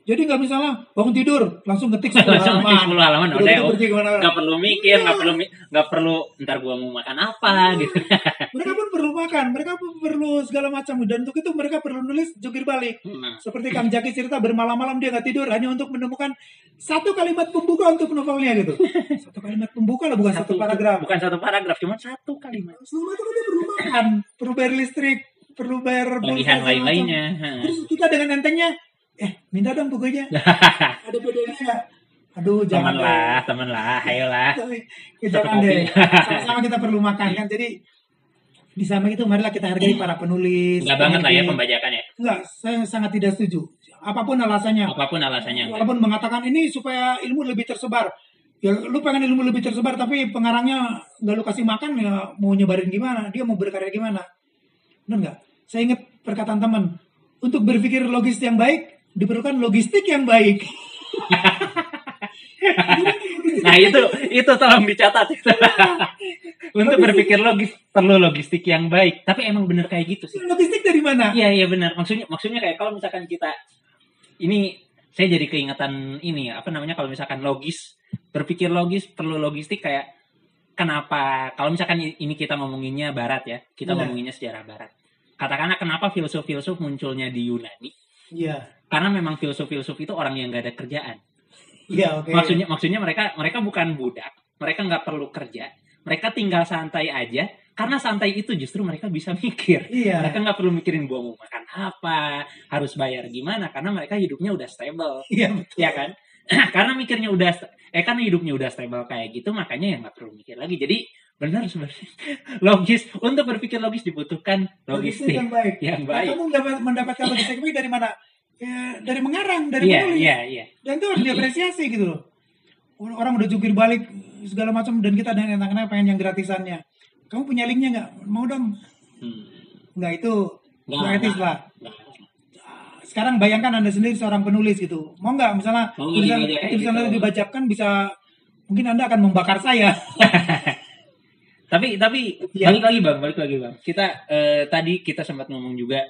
Jadi nggak misalnya bangun tidur langsung ngetik 10 Langsung halaman. ngetik 10 halaman, Udah nggak perlu mikir, nggak perlu mi- nggak perlu ntar gua mau makan apa gitu. Mereka pun perlu makan, mereka pun perlu segala macam dan untuk itu mereka perlu nulis jungkir balik. Nah, Seperti Kang Jaki cerita bermalam-malam dia nggak tidur hanya untuk menemukan satu kalimat pembuka untuk novelnya gitu. Satu kalimat pembuka lah bukan satu, paragraf. Bukan satu paragraf, cuma satu kalimat. Selama itu kan dia perlu makan, perlu bayar listrik, perlu bayar segala lain-lainnya. Terus kita dengan entengnya, eh minta dong bukunya. Ada PDF nya. Aduh jangan teman lah, teman lah, ayolah. Ya, jangan kopi. deh. Sama-sama kita perlu makan kan. Jadi di samping itu marilah kita hargai para penulis. Enggak banget lah ya pembajakan ya. Enggak, saya sangat tidak setuju. Apa pun alasannya. Apa pun alasannya. Walaupun mengatakan ini supaya ilmu lebih tersebar. Ya lu pengen ilmu lebih tersebar tapi pengarangnya nggak lu kasih makan ya mau nyebarin gimana? Dia mau berkarya gimana? Benar nggak? Saya ingat perkataan teman. Untuk berpikir logis yang baik diperlukan logistik yang baik. Nah itu itu tolong dicatat. Untuk berpikir logis perlu logistik yang baik. Tapi emang bener kayak gitu sih. Logistik dari mana? Iya iya benar. Maksudnya maksudnya kayak kalau misalkan kita ini saya jadi keingatan ini apa namanya kalau misalkan logis berpikir logis perlu logistik kayak kenapa kalau misalkan ini kita ngomonginnya barat ya kita Iya. ngomonginnya sejarah barat katakanlah kenapa filsuf-filsuf munculnya di Yunani Iya. karena memang filsuf-filsuf itu orang yang gak ada kerjaan Iya, oke. maksudnya maksudnya mereka mereka bukan budak mereka nggak perlu kerja mereka tinggal santai aja karena santai itu justru mereka bisa mikir Iya. mereka nggak perlu mikirin gua mau makan apa harus bayar gimana karena mereka hidupnya udah stable Iya, betul. ya kan karena mikirnya udah eh karena hidupnya udah stable kayak gitu makanya ya nggak perlu mikir lagi jadi benar sebenarnya logis untuk berpikir logis dibutuhkan Logistik logistik yang baik. yang Nah, baik kamu mendapat, mendapatkan logistik baik dari mana? Ya, dari mengarang, dari iya menulis. iya iya Dan itu harus diapresiasi gitu loh. Orang udah jungkir balik segala macam dan kita dengan enak-enak pengen yang gratisannya. Kamu punya linknya nggak? Mau dong? Hmm. Nggak itu Nggak, etis nggak. lah. Nah, Sekarang bayangkan anda sendiri seorang penulis gitu. Mau nggak misalnya Mau tulisan, tulisan gitu? dibacakan bisa mungkin anda akan membakar saya. tapi tapi Iya. balik lagi bang balik lagi bang. Kita eh, tadi kita sempat ngomong juga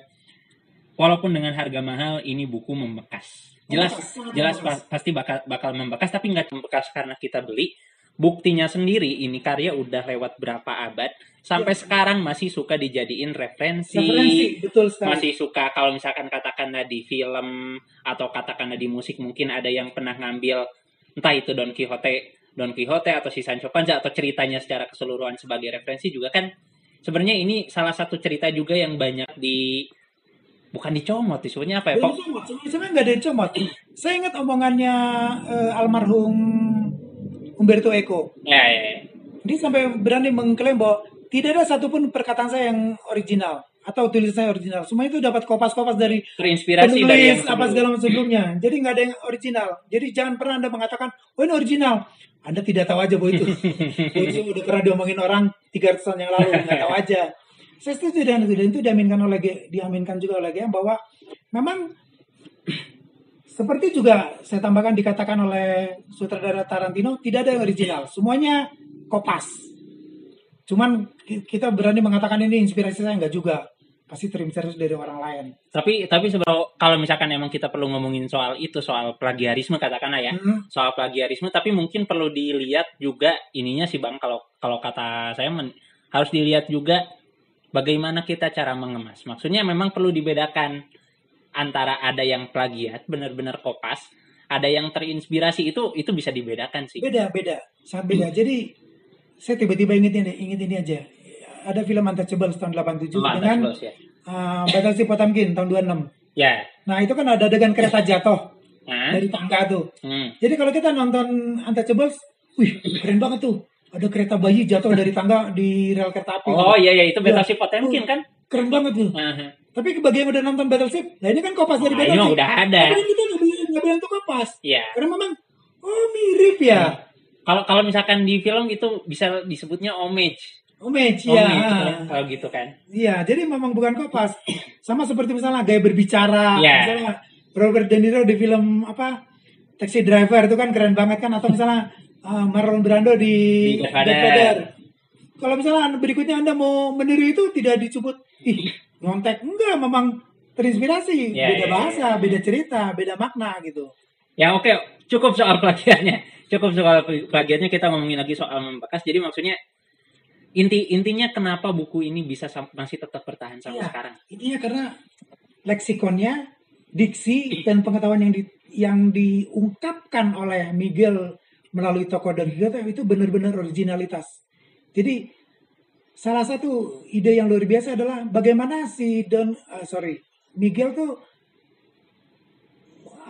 walaupun dengan harga mahal ini buku membekas. Jelas Membekas, jelas pa- pasti bakal bakal membekas tapi nggak membekas karena kita beli. Buktinya sendiri ini karya udah lewat berapa abad. Sampai Iya. sekarang masih suka dijadiin referensi, Referensi, betul sekali. masih suka kalau misalkan katakanlah di film atau katakanlah di musik mungkin ada yang pernah ngambil entah itu Don Quixote Don Quixote atau si Sancho Panza atau ceritanya secara keseluruhan sebagai referensi juga kan sebenarnya ini salah satu cerita juga yang banyak di bukan dicomot disebutnya apa ya comot, sebenarnya nggak ada yang comot. Saya ingat omongannya eh, almarhum Umberto Eco. ya, ya, ya. Dia sampai berani mengklaim bahwa tidak ada satupun perkataan saya yang original atau tulisan saya original. Semua itu dapat kopas-kopas dari terinspirasi dari yang penulis apa segala macam sebelumnya. Jadi nggak ada yang original. Jadi jangan pernah anda mengatakan, oh ini original. Anda tidak tahu aja bahwa itu. bahwa itu udah pernah diomongin orang 300 tahun yang lalu, nggak tahu aja. Saya setuju dengan itu dan itu diaminkan oleh diaminkan juga oleh GM bahwa memang seperti juga saya tambahkan dikatakan oleh sutradara Tarantino tidak ada yang original, semuanya kopas. Cuman ki- kita berani mengatakan ini inspirasi saya nggak juga, pasti terinspirasi dari orang lain. tapi tapi sebenarnya kalau misalkan emang kita perlu ngomongin soal itu soal plagiarisme katakanlah ya. Hmm. soal plagiarisme tapi mungkin perlu dilihat juga ininya sih bang. Kalau kalau kata saya men- harus dilihat juga bagaimana kita cara mengemas. Maksudnya memang perlu dibedakan antara ada yang plagiat benar-benar kopas ada yang terinspirasi. Itu itu bisa dibedakan sih. Beda, beda, sangat beda. Jadi saya tiba-tiba inget ini, inget ini aja. Ada film Untouchables tahun 87 Wah, dengan ya. uh, Battleship Potemkin tahun 26. ya Nah itu kan ada adegan kereta jatuh Nah, dari tangga tuh. hmm. Jadi kalau kita nonton Untouchables, wih keren banget tuh. Ada kereta bayi jatuh dari tangga di rel kereta api. oh iya iya itu Ya. Battleship Potemkin kan Keren banget tuh. Aha. Tapi bagi yang udah nonton Battleship, nah ini kan kopas dari ini mah Battleship. udah ada Tapi kita nggak bilang itu kopas. Iya. Karena memang, oh mirip ya. Kalau kalau misalkan di film itu bisa disebutnya homage. Homage, Homage ya. kalau gitu kan. Iya, jadi memang bukan kopas. Sama seperti misalnya gaya berbicara. Iya. Misalnya Robert De Niro di film apa? Taxi Driver itu kan keren banget kan atau misalnya uh, Marlon Brando di Di Godfather. kalau misalnya berikutnya anda mau meniru itu tidak disebut ih nyontek enggak memang terinspirasi Ya, beda ya, bahasa ya. beda cerita beda makna gitu Ya oke, cukup soal plagiatnya. Cukup soal plagiatnya kita ngomongin lagi soal membekas. Jadi maksudnya inti intinya kenapa buku ini bisa masih tetap bertahan sampai Iya. sekarang? Intinya karena leksikonnya, diksi dan pengetahuan yang di, yang diungkapkan oleh Miguel melalui tokoh Don Quixote itu benar-benar originalitas. Jadi salah satu ide yang luar biasa adalah bagaimana si Don eh, sorry Miguel tuh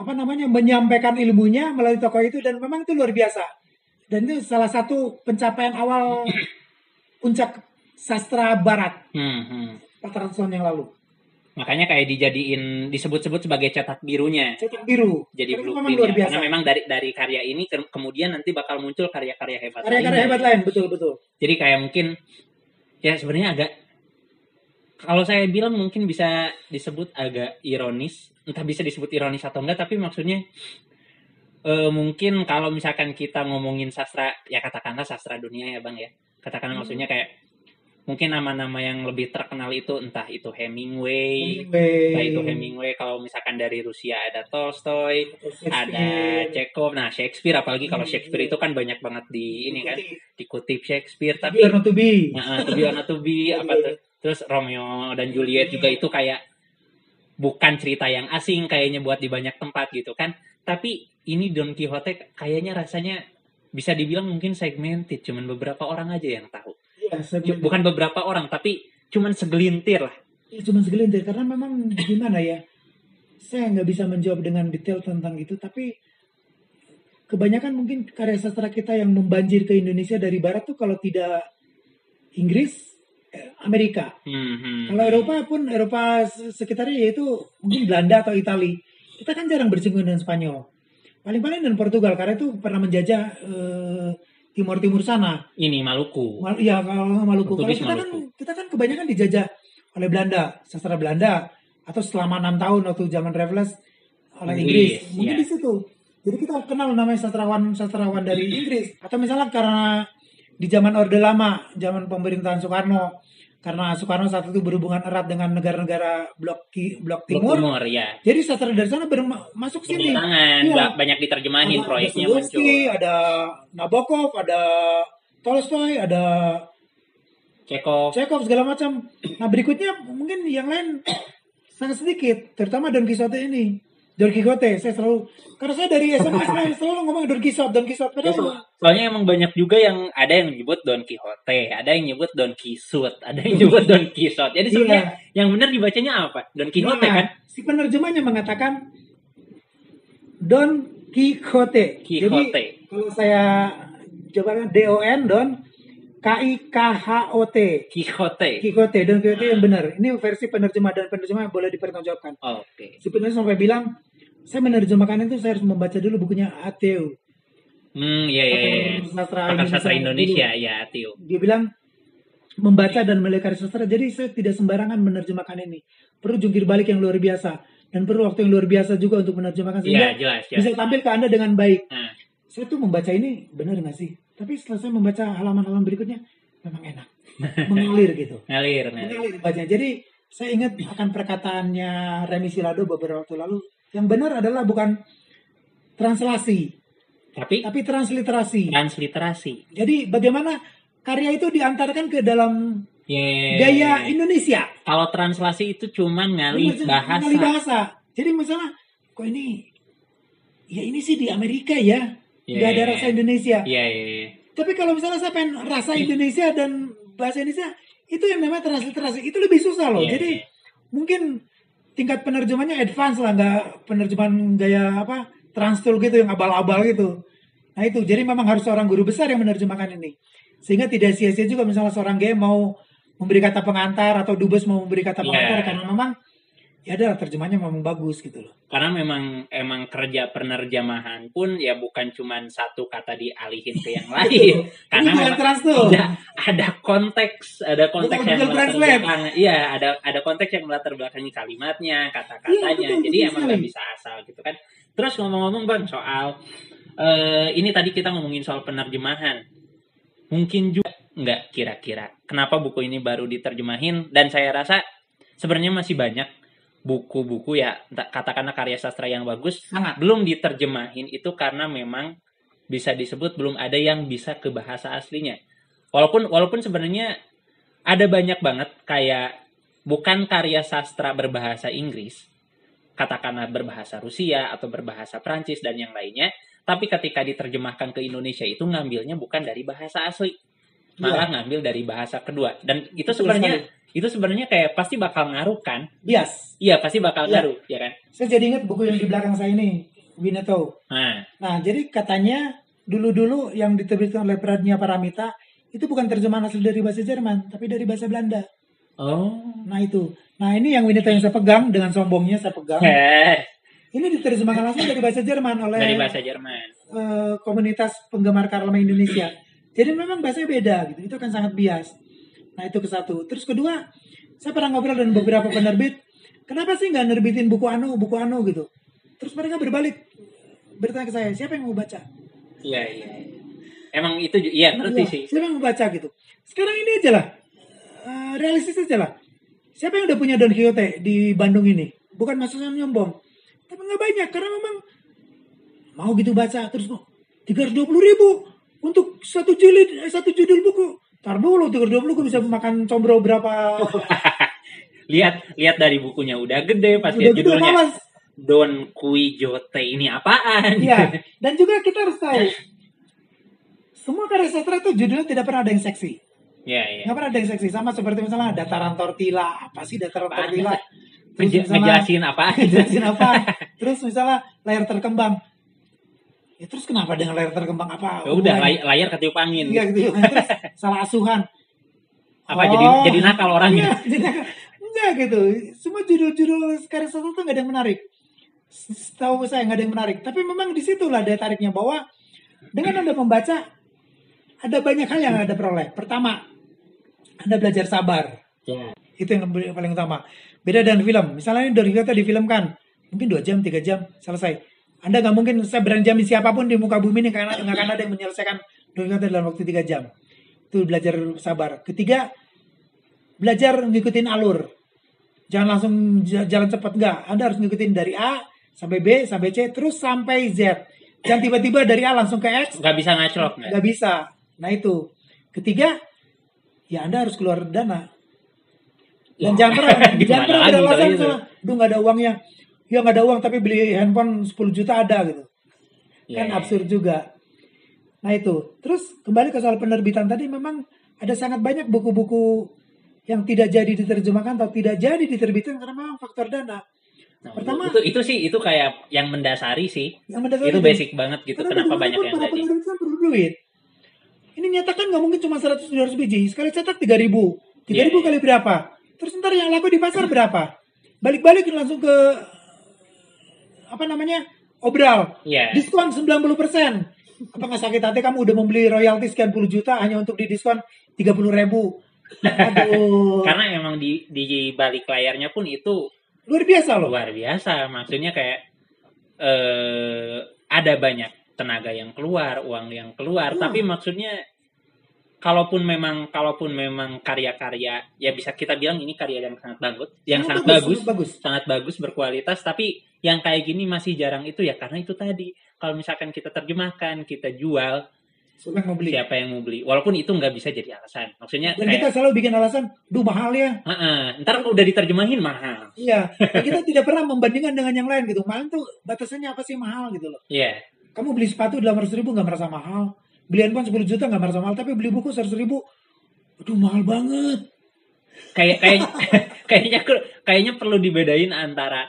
apa namanya menyampaikan ilmunya melalui tokoh itu dan memang itu luar biasa. Dan itu salah satu pencapaian awal puncak sastra barat Hmm, hmm. 400 tahun yang lalu. Makanya kayak dijadiin disebut-sebut sebagai cetak birunya. cetak biru. Jadi itu memang luar biasa. Karena memang dari dari karya ini ke- kemudian nanti bakal muncul karya-karya hebat Karya-karya hebat lain, betul betul. Jadi kayak mungkin ya sebenarnya agak kalau saya bilang mungkin bisa disebut agak ironis, entah bisa disebut ironis atau enggak, tapi maksudnya eh, mungkin kalau misalkan kita ngomongin sastra, ya katakanlah sastra dunia ya bang ya, katakanlah Hmm. maksudnya kayak mungkin nama-nama yang lebih terkenal itu entah itu Hemingway, Anyway, entah itu Hemingway kalau misalkan dari Rusia ada Tolstoy, ada Chekhov, nah Shakespeare apalagi kalau Hmm, Shakespeare iya. itu kan banyak banget di ini kan dikutip Shakespeare Tapi tapi not to be. Nah, to be or not to be, apa Iya. tuh? Terus Romeo dan Juliet juga itu kayak bukan cerita yang asing kayaknya buat di banyak tempat gitu kan. Tapi ini Don Quixote kayaknya rasanya bisa dibilang mungkin segmented, cuman beberapa orang aja yang tahu. Cu- Bukan beberapa orang, tapi cuman segelintir lah. Ya, cuma segelintir karena memang gimana ya saya nggak bisa menjawab dengan detail tentang itu tapi kebanyakan mungkin karya sastra kita yang membanjir ke Indonesia dari barat tuh kalau tidak Inggris Amerika Hmm, hmm. kalau Eropa pun Eropa se- sekitarnya yaitu mungkin Belanda atau Itali kita kan jarang bersinggungan dengan Spanyol paling-paling dan Portugal karena itu pernah menjajah eh, Timur Timur sana Ini Maluku. Mal- ya kalau Maluku. Kalau kita kan Maluku. kita kan kebanyakan dijajah oleh Belanda, sastra Belanda atau selama enam tahun waktu zaman Raffles oleh Inggris, Inggris. Mungkin ya. di situ. Jadi kita kenal namanya sastrawan sastrawan dari Inggris atau misalnya karena di zaman Orde Lama, zaman pemerintahan Soekarno karena Soekarno saat itu berhubungan erat dengan negara-negara blok ki- blok Blok timur. Timur, ya. Jadi sastra dari sana masuk sini. Tangan, Iya. banyak diterjemahin Ada proyeknya Dostoyevsky, muncul. ada Nabokov, ada Tolstoy, ada Chekhov, Chekhov segala macam. Nah berikutnya mungkin yang lain sangat sedikit, terutama Don Quixote ini. Don Quixote, saya selalu karena saya dari SMA saya selalu ngomong Don Quixote, Don Quixote. Padahal so- soalnya emang banyak juga yang ada yang nyebut Don Quixote, ada yang nyebut Don Quixote, ada yang nyebut Don Quixote. Jadi sebenarnya yang benar dibacanya apa? Don Quixote Nah, kan? Si penerjemahnya mengatakan Don Quixote. Jadi Quixote. kalau saya coba D O N Don K I K H O T. Quixote. Quixote, Don Quixote yang benar. Ini versi penerjemah dan penerjemah boleh dipertanggungjawabkan. Oke. Si penulis sampai bilang, saya menerjemahkan itu saya harus membaca dulu bukunya Ateo. Hmm, iya iya iya. Pakar sastra Indonesia Indonesia, ya, Tio. Dia bilang membaca dan melihat karya sastra. Jadi saya tidak sembarangan menerjemahkan ini. Perlu jungkir balik yang luar biasa dan perlu waktu yang luar biasa juga untuk menerjemahkan Iya, sehingga jelas, bisa jelas. tampil ke anda dengan baik. Nah, Saya tuh membaca ini benar nggak sih? Tapi setelah saya membaca halaman-halaman berikutnya memang enak, mengalir gitu. ngalir, ngalir. Mengalir bacanya. Jadi saya ingat akan perkataannya Remi Silado beberapa waktu lalu. Yang benar adalah bukan translasi, Tapi tapi transliterasi. transliterasi. Jadi bagaimana karya itu diantarkan ke dalam gaya Indonesia. Kalau translasi itu cuman ngalih bahasa. Mengalih bahasa. Jadi misalnya, kok ini, ya ini sih di Amerika ya, Iya, nggak ada rasa. Indonesia. Iya, iya, iya. Tapi kalau misalnya saya pengen rasa Indonesia dan bahasa Indonesia, itu yang namanya transliterasi. Itu lebih susah loh. Iya, Jadi iya. mungkin tingkat penerjemahannya advance lah, nggak penerjemahan gaya apa transtul gitu yang abal-abal gitu. Nah itu, jadi memang harus seorang guru besar yang menerjemahkan ini. Sehingga tidak sia-sia juga misalnya seorang gay mau memberi kata pengantar atau dubes mau memberi kata pengantar karena memang ya adalah terjemahnya memang bagus gitu loh. Karena memang emang kerja penerjemahan pun ya bukan cuman satu kata dialihin ke yang lain. Karena memang ada ada konteks, ada konteks Bukan yang Google melatar belakangi. Iya, ada ada konteks yang melatar belakangi kalimatnya, kata-katanya. Iya, betul, Jadi betul emang nggak bisa asal gitu kan. Terus ngomong-ngomong Bang soal eh ini tadi kita ngomongin soal penerjemahan. Mungkin juga nggak kira-kira? Kenapa buku ini baru diterjemahin? Dan saya rasa sebenarnya masih banyak buku-buku ya katakanlah karya sastra yang bagus Sangat. belum diterjemahin itu karena memang bisa disebut belum ada yang bisa ke bahasa aslinya. Walaupun walaupun sebenarnya ada banyak banget kayak bukan karya sastra berbahasa Inggris, katakanlah berbahasa Rusia atau berbahasa Prancis dan yang lainnya, tapi ketika diterjemahkan ke Indonesia itu ngambilnya bukan dari bahasa asli, malah ngambil dari bahasa kedua. Dan itu Betul sebenarnya itu sebenarnya kayak pasti bakal ngaruh kan? Bias. Iya, pasti bakal Iya. ngaruh, ya kan? Saya jadi ingat buku yang di belakang saya ini, Winnetou. Nah, Nah, jadi katanya dulu-dulu yang diterbitkan oleh Pradnya Paramita itu bukan terjemahan asli dari bahasa Jerman, tapi dari bahasa Belanda. oh. Nah itu. Nah ini yang Winnetou yang saya pegang dengan sombongnya saya pegang. Eh, Ini diterjemahkan langsung dari bahasa Jerman oleh dari bahasa Jerman. eh, komunitas penggemar Karlama Indonesia. Jadi memang bahasanya beda gitu. Itu akan sangat bias. Nah itu ke satu. Terus kedua, saya pernah ngobrol dengan beberapa penerbit. Kenapa sih nggak nerbitin buku anu, buku anu gitu? Terus mereka berbalik bertanya ke saya, siapa yang mau baca? Iya, iya. iya. Emang itu iya ngerti Iya, sih. Siapa yang mau baca gitu? Sekarang ini aja lah. Eh, realistis aja lah. Siapa yang udah punya Don Quixote di Bandung ini? Bukan maksudnya nyombong. Tapi nggak banyak karena memang mau gitu baca terus mau 320 ribu untuk satu jilid eh, satu judul buku. Tar dulu 320 gue bisa makan combro berapa Lihat lihat dari bukunya udah gede pas udah judulnya malas. Don Quijote ini apaan? Iya. Dan juga kita harus tahu semua karya sastra itu judulnya tidak pernah ada yang seksi. Iya, iya. Nggak pernah ada yang seksi sama seperti misalnya dataran tortilla apa sih dataran tortilla terus misalnya ngejelasin apa? ngejelasin apa terus misalnya layar terkembang ya terus kenapa dengan layar terkembang apa Ya udah Hubungannya? lay- layar ketiup angin. iya gitu terus salah asuhan Apa Oh. jadi jadi nakal orangnya? Iya, jadi nakal. enggak gitu semua judul-judul karya sastra tuh nggak ada yang menarik setahu saya nggak ada yang menarik tapi memang di situlah daya tariknya bahwa dengan anda membaca ada banyak hal yang anda peroleh pertama anda belajar sabar Ya. itu yang paling utama beda dengan film misalnya ini dari kita difilmkan mungkin dua jam tiga jam selesai anda nggak mungkin saya berani jamin siapa pun di muka bumi ini karena nggak akan ada yang menyelesaikan kita dalam waktu tiga jam. Itu belajar sabar. Ketiga belajar ngikutin alur. Jangan langsung jalan cepat nggak. Anda harus ngikutin dari A sampai B sampai C terus sampai Z. Jangan tiba-tiba dari A langsung ke X. Nggak bisa ngaclok nggak? bisa. Nah itu. Ketiga ya anda harus keluar dana. Dan Wah, jangan pernah jangan pernah beralasan kalau itu? sama duh nggak ada uangnya ya nggak ada uang tapi beli handphone 10 juta ada gitu kan Iya, absurd juga nah itu terus kembali ke soal penerbitan tadi memang ada sangat banyak buku-buku yang tidak jadi diterjemahkan atau tidak jadi diterbitkan karena memang faktor dana Nah, Pertama- itu itu sih itu kayak yang mendasari sih. yang mendasari Itu basic banget gitu. Karena Kenapa banyak yang jadi? penerbit kan perlu duit. Ini nyatakan nggak mungkin cuma 100 200 biji. Sekali cetak 3000. 3000 Iya, iya. kali berapa? Terus ntar yang laku di pasar berapa? Balik-balik langsung ke apa namanya? Obral. Iya. Diskon 90%. Apa nggak sakit hati kamu udah membeli royalti sekian puluh juta hanya untuk didiskon 30 ribu. Aduh. Karena emang di di balik layarnya pun itu luar biasa loh. luar biasa. Maksudnya kayak eh ada banyak tenaga yang keluar, uang yang keluar, Hmm. tapi maksudnya kalaupun memang kalaupun memang karya-karya ya bisa kita bilang ini karya yang sangat bagus, yang sangat, bagus, sangat bagus. sangat bagus berkualitas, tapi yang kayak gini masih jarang itu ya karena itu tadi. Kalau misalkan kita terjemahkan, kita jual, Siapa yang mau beli? siapa yang mau beli? Walaupun itu nggak bisa jadi alasan. Maksudnya Dan kita kayak, selalu bikin alasan, duh mahal ya. "Heeh, ntar udah diterjemahin mahal. Iya, dan kita tidak pernah membandingkan dengan yang lain gitu. Mahal tuh batasannya apa sih mahal gitu loh. Iya. Kamu beli sepatu 800 ribu nggak merasa mahal. Beli handphone 10 juta nggak merasa mahal. Tapi beli buku 100 ribu, aduh mahal banget. kayak kayak kayaknya kayaknya perlu dibedain antara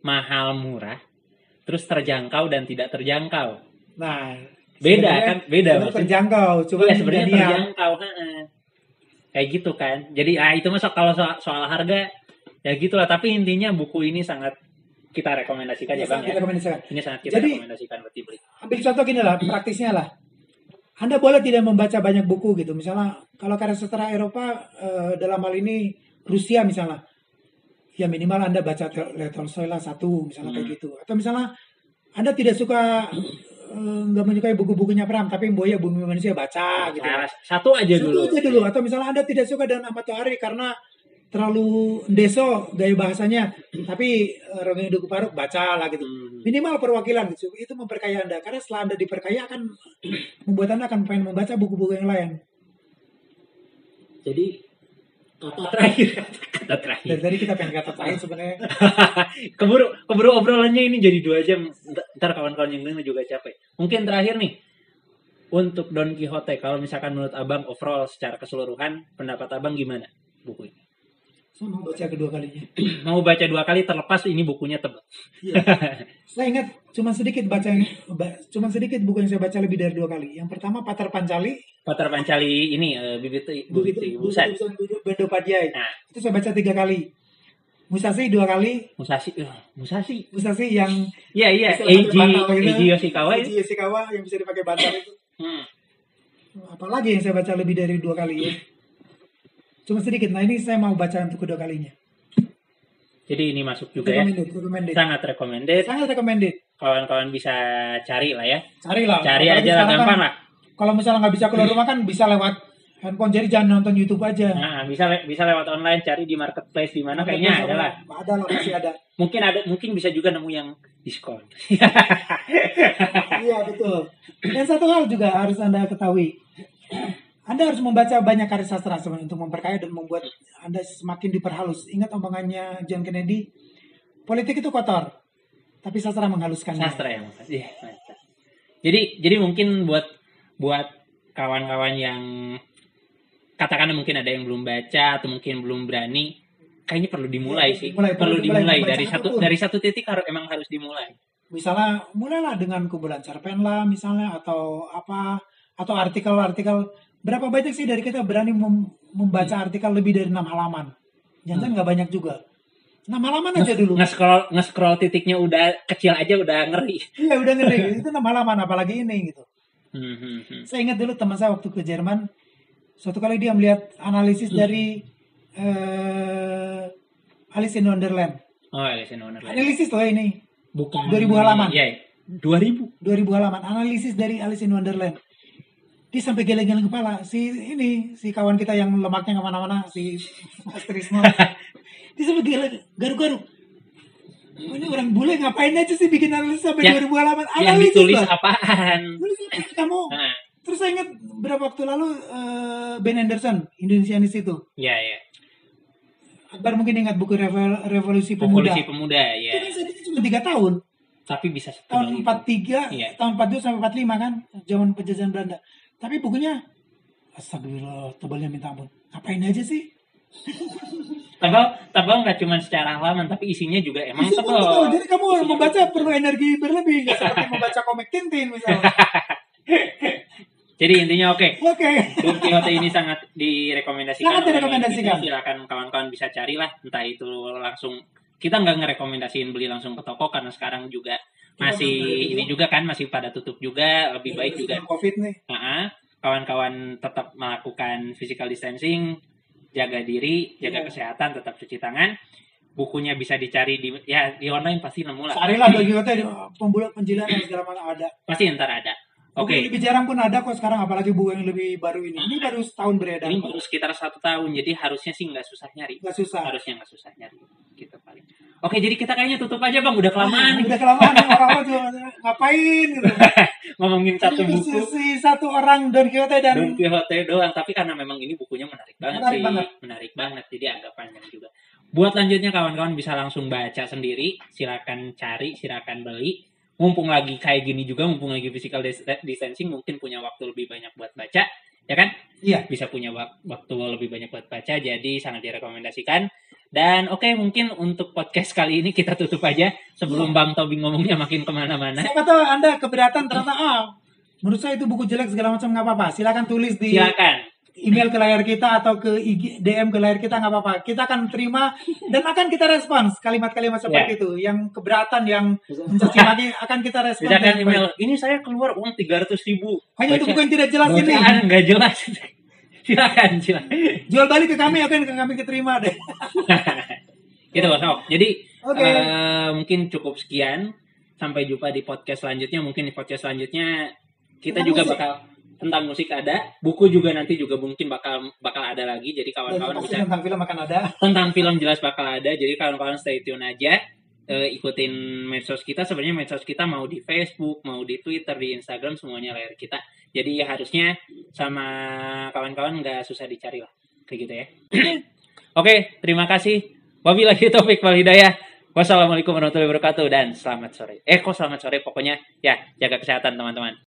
mahal murah terus terjangkau dan tidak terjangkau Nah, beda kan beda maksudnya terjangkau. Cuma Iya, ini sebenarnya terjangkau heeh. kayak gitu kan jadi ah itu masuk kalau soal, soal harga ya gitulah tapi intinya buku ini sangat kita rekomendasikan ya Ini bang sangat ya kita rekomendasikan. ini sangat kita Jadi- rekomendasikan buat dibeli Ambil contoh gini lah, praktisnya lah. Anda boleh tidak membaca banyak buku gitu. Misalnya kalau karya sastra Eropa eh, dalam hal ini Rusia misalnya, ya minimal Anda baca Tolstoy lah satu misalnya kayak Hmm. gitu. Atau misalnya Anda tidak suka eh, nggak menyukai buku-bukunya Pram, tapi Boya Bumi Manusia baca gitu. Salah- Satu aja Satu dulu. aja dulu. Atau misalnya Anda tidak suka dengan Ahmad Tohari karena terlalu deso gaya bahasanya, tapi uh, Rogi Duku Paruk baca lah gitu. Hmm. Minimal perwakilan gitu. Itu memperkaya Anda. Karena setelah Anda diperkaya akan membuat Anda akan pengen membaca buku-buku yang lain. Jadi kata terakhir, kata terakhir. Dari tadi kita pengen kata lain sebenarnya. keburu keburu obrolannya ini jadi dua jam Ntar- kawan-kawan yang denger juga capek mungkin terakhir nih untuk Don Quixote kalau misalkan menurut abang overall secara keseluruhan pendapat abang gimana buku ini Saya mau baca kedua kalinya. mau baca dua kali terlepas ini bukunya tebal Saya ingat cuma sedikit baca ba- cuma sedikit buku yang saya baca lebih dari dua kali. Yang pertama Patar Pancali, Patar Pancali ini eh, bibit bibit busan Bendo Padjai. nah Itu saya baca tiga kali. Musashi dua kali, Musashi eh, Musashi Musashi yang iya iya Eiji gitu. Eiji Yoshikawa ini Eiji Yoshikawa yang bisa dipakai bantal itu. Hmm. Apalagi yang saya baca lebih dari dua kali ya. Cuma sedikit. Nah ini saya mau baca untuk kedua kalinya. jadi ini masuk juga ya Recommended, recommended. sangat recommended Sangat recommended. kawan-kawan bisa cari lah ya cari Apalagi aja lah kan gampang lah Kalau misalnya nggak bisa keluar rumah kan bisa lewat handphone. Jadi jangan nonton YouTube aja. Nah, bisa le- bisa lewat online cari di marketplace di mana kayaknya ada lah. Ada lah pasti ada. Mungkin ada mungkin bisa juga nemu yang diskon. Iya betul. Dan satu hal juga harus anda ketahui. Anda harus membaca banyak karya sastra sebenarnya untuk memperkaya dan membuat anda semakin diperhalus. Ingat omongannya John Kennedy, politik itu kotor, tapi sastra menghaluskannya. Sastra ya, Mas. Iya. Jadi jadi mungkin buat buat kawan-kawan yang katakanlah mungkin ada yang belum baca atau mungkin belum berani kayaknya perlu dimulai Iya, sih. dimulai, perlu perlu dimulai, dari satu apa pun. dari satu titik harus emang harus dimulai. Misalnya mulailah dengan kumpulan cerpen lah misalnya atau apa atau artikel-artikel berapa banyak sih dari kita berani mem- membaca artikel lebih dari enam halaman? Jangan nggak banyak juga. Enam halaman aja dulu. Nge-scroll nge-scroll titiknya udah kecil aja udah ngeri. Iya udah ngeri. Itu enam halaman apalagi ini gitu. Hmm, hmm, hmm. Saya ingat dulu teman saya waktu ke Jerman, suatu kali dia melihat analisis dari eh, Alice in Wonderland. Oh, Alice in Wonderland. Analisis loh ini, Bukan 2000 halaman. Iya. 2000. 2000 halaman. Analisis dari Alice in Wonderland. Dia sampai geleng-geleng kepala. Si ini, si kawan kita yang lemaknya ke mana-mana, si Mas Trisno. dia sampai geleng, garuk-garuk. Oh, ini orang bule ngapain aja sih bikin analisis sampai Ya, 2000 halaman? Yang Analisis ditulis lah. apaan? Tulis apa kamu? Nah, Terus saya ingat beberapa waktu lalu eh, Ben Anderson, Indonesianis itu. ya ya. Akbar mungkin ingat buku Revo- Revolusi Pemuda. Revolusi pemuda Itu ya. kan itu cuma tiga tahun. Tapi bisa Tahun. 43, Iya. tahun 42 sampai 45 kan, zaman penjajahan Belanda. Tapi bukunya, astagfirullah, tebalnya minta ampun. Ngapain aja sih? Tebal, tebal nggak cuma secara halaman, tapi isinya juga emang Isinya tebal. betul. Jadi kamu Isinya membaca perlu energi berlebih, nggak seperti membaca komik Tintin misalnya. Jadi intinya oke. Oke. Don Quixote ini sangat direkomendasikan. Sangat direkomendasikan. Silakan kawan-kawan bisa carilah, entah itu langsung kita nggak ngerekomendasiin beli langsung ke toko karena sekarang juga masih belum boleh ini juga kan masih pada tutup juga lebih baik juga Covid nih. Nah, kawan-kawan tetap melakukan physical distancing, jaga diri, jaga Iya. kesehatan, tetap cuci tangan. Bukunya bisa dicari di ya di online pasti nemu lah. Carilah Don Quixote di pembulan penjilan dan segala macam ada. Pasti ntar ada. Oke. yang lebih jarang pun ada kok sekarang apalagi buku yang lebih baru ini. Ini baru setahun beredar. Ini baru sekitar satu tahun, jadi harusnya sih nggak susah nyari. Nggak susah. Harusnya nggak susah nyari. Gitu paling. Oke, jadi kita kayaknya tutup aja bang, udah kelamaan nih. Udah kelamaan orang-orang juga ngapain gitu. ngomongin satu buku. si satu orang Don Quixote dan Don Quixote doang, tapi karena memang ini bukunya menarik banget Menarik sih, banget. menarik banget, jadi agak panjang juga. Buat lanjutnya kawan-kawan bisa langsung baca sendiri, silakan cari, silakan beli. Mumpung lagi kayak gini juga, mumpung lagi physical dis- distancing, mungkin punya waktu lebih banyak buat baca, ya kan? Iya. Bisa punya wak- waktu lebih banyak buat baca, jadi sangat direkomendasikan. Dan oke, mungkin untuk podcast kali ini kita tutup aja sebelum Bang Tobi ngomongnya makin ke mana-mana. siapa tahu Anda keberatan ternyata ah menurut saya itu buku jelek segala macam nggak apa-apa. Silakan tulis di Silakan. Email ke layar kita atau ke IG, DM ke layar kita nggak apa-apa. Kita akan terima dan akan kita respons kalimat-kalimat seperti itu. Yang keberatan, yang mencaci maki akan kita respons. Dengan email. baik. Ini saya keluar uang 300 ribu. Hanya untuk buku yang tidak jelas ini. Nggak jelas. silakan, silakan. Jual balik ke kami akan kami keterima deh. gitu Ok. Jadi Oke. eh, mungkin cukup sekian sampai jumpa di podcast selanjutnya mungkin di podcast selanjutnya kita Tentang juga bakal tentang musik ada buku juga nanti juga mungkin bakal bakal ada lagi. Jadi kawan-kawan bisa tentang film akan ada. tentang film jelas bakal ada. Jadi kawan-kawan stay tune aja. Eh, ikutin medsos kita. Sebenarnya medsos kita mau di Facebook mau di Twitter di Instagram semuanya layar kita. Jadi ya harusnya sama kawan-kawan nggak susah dicari lah. Kayak gitu ya. Oke terima kasih. Wabillahi taufik wal hidayah. Wassalamualaikum warahmatullahi wabarakatuh dan selamat sore. Eh kok selamat sore? Pokoknya ya jaga kesehatan teman-teman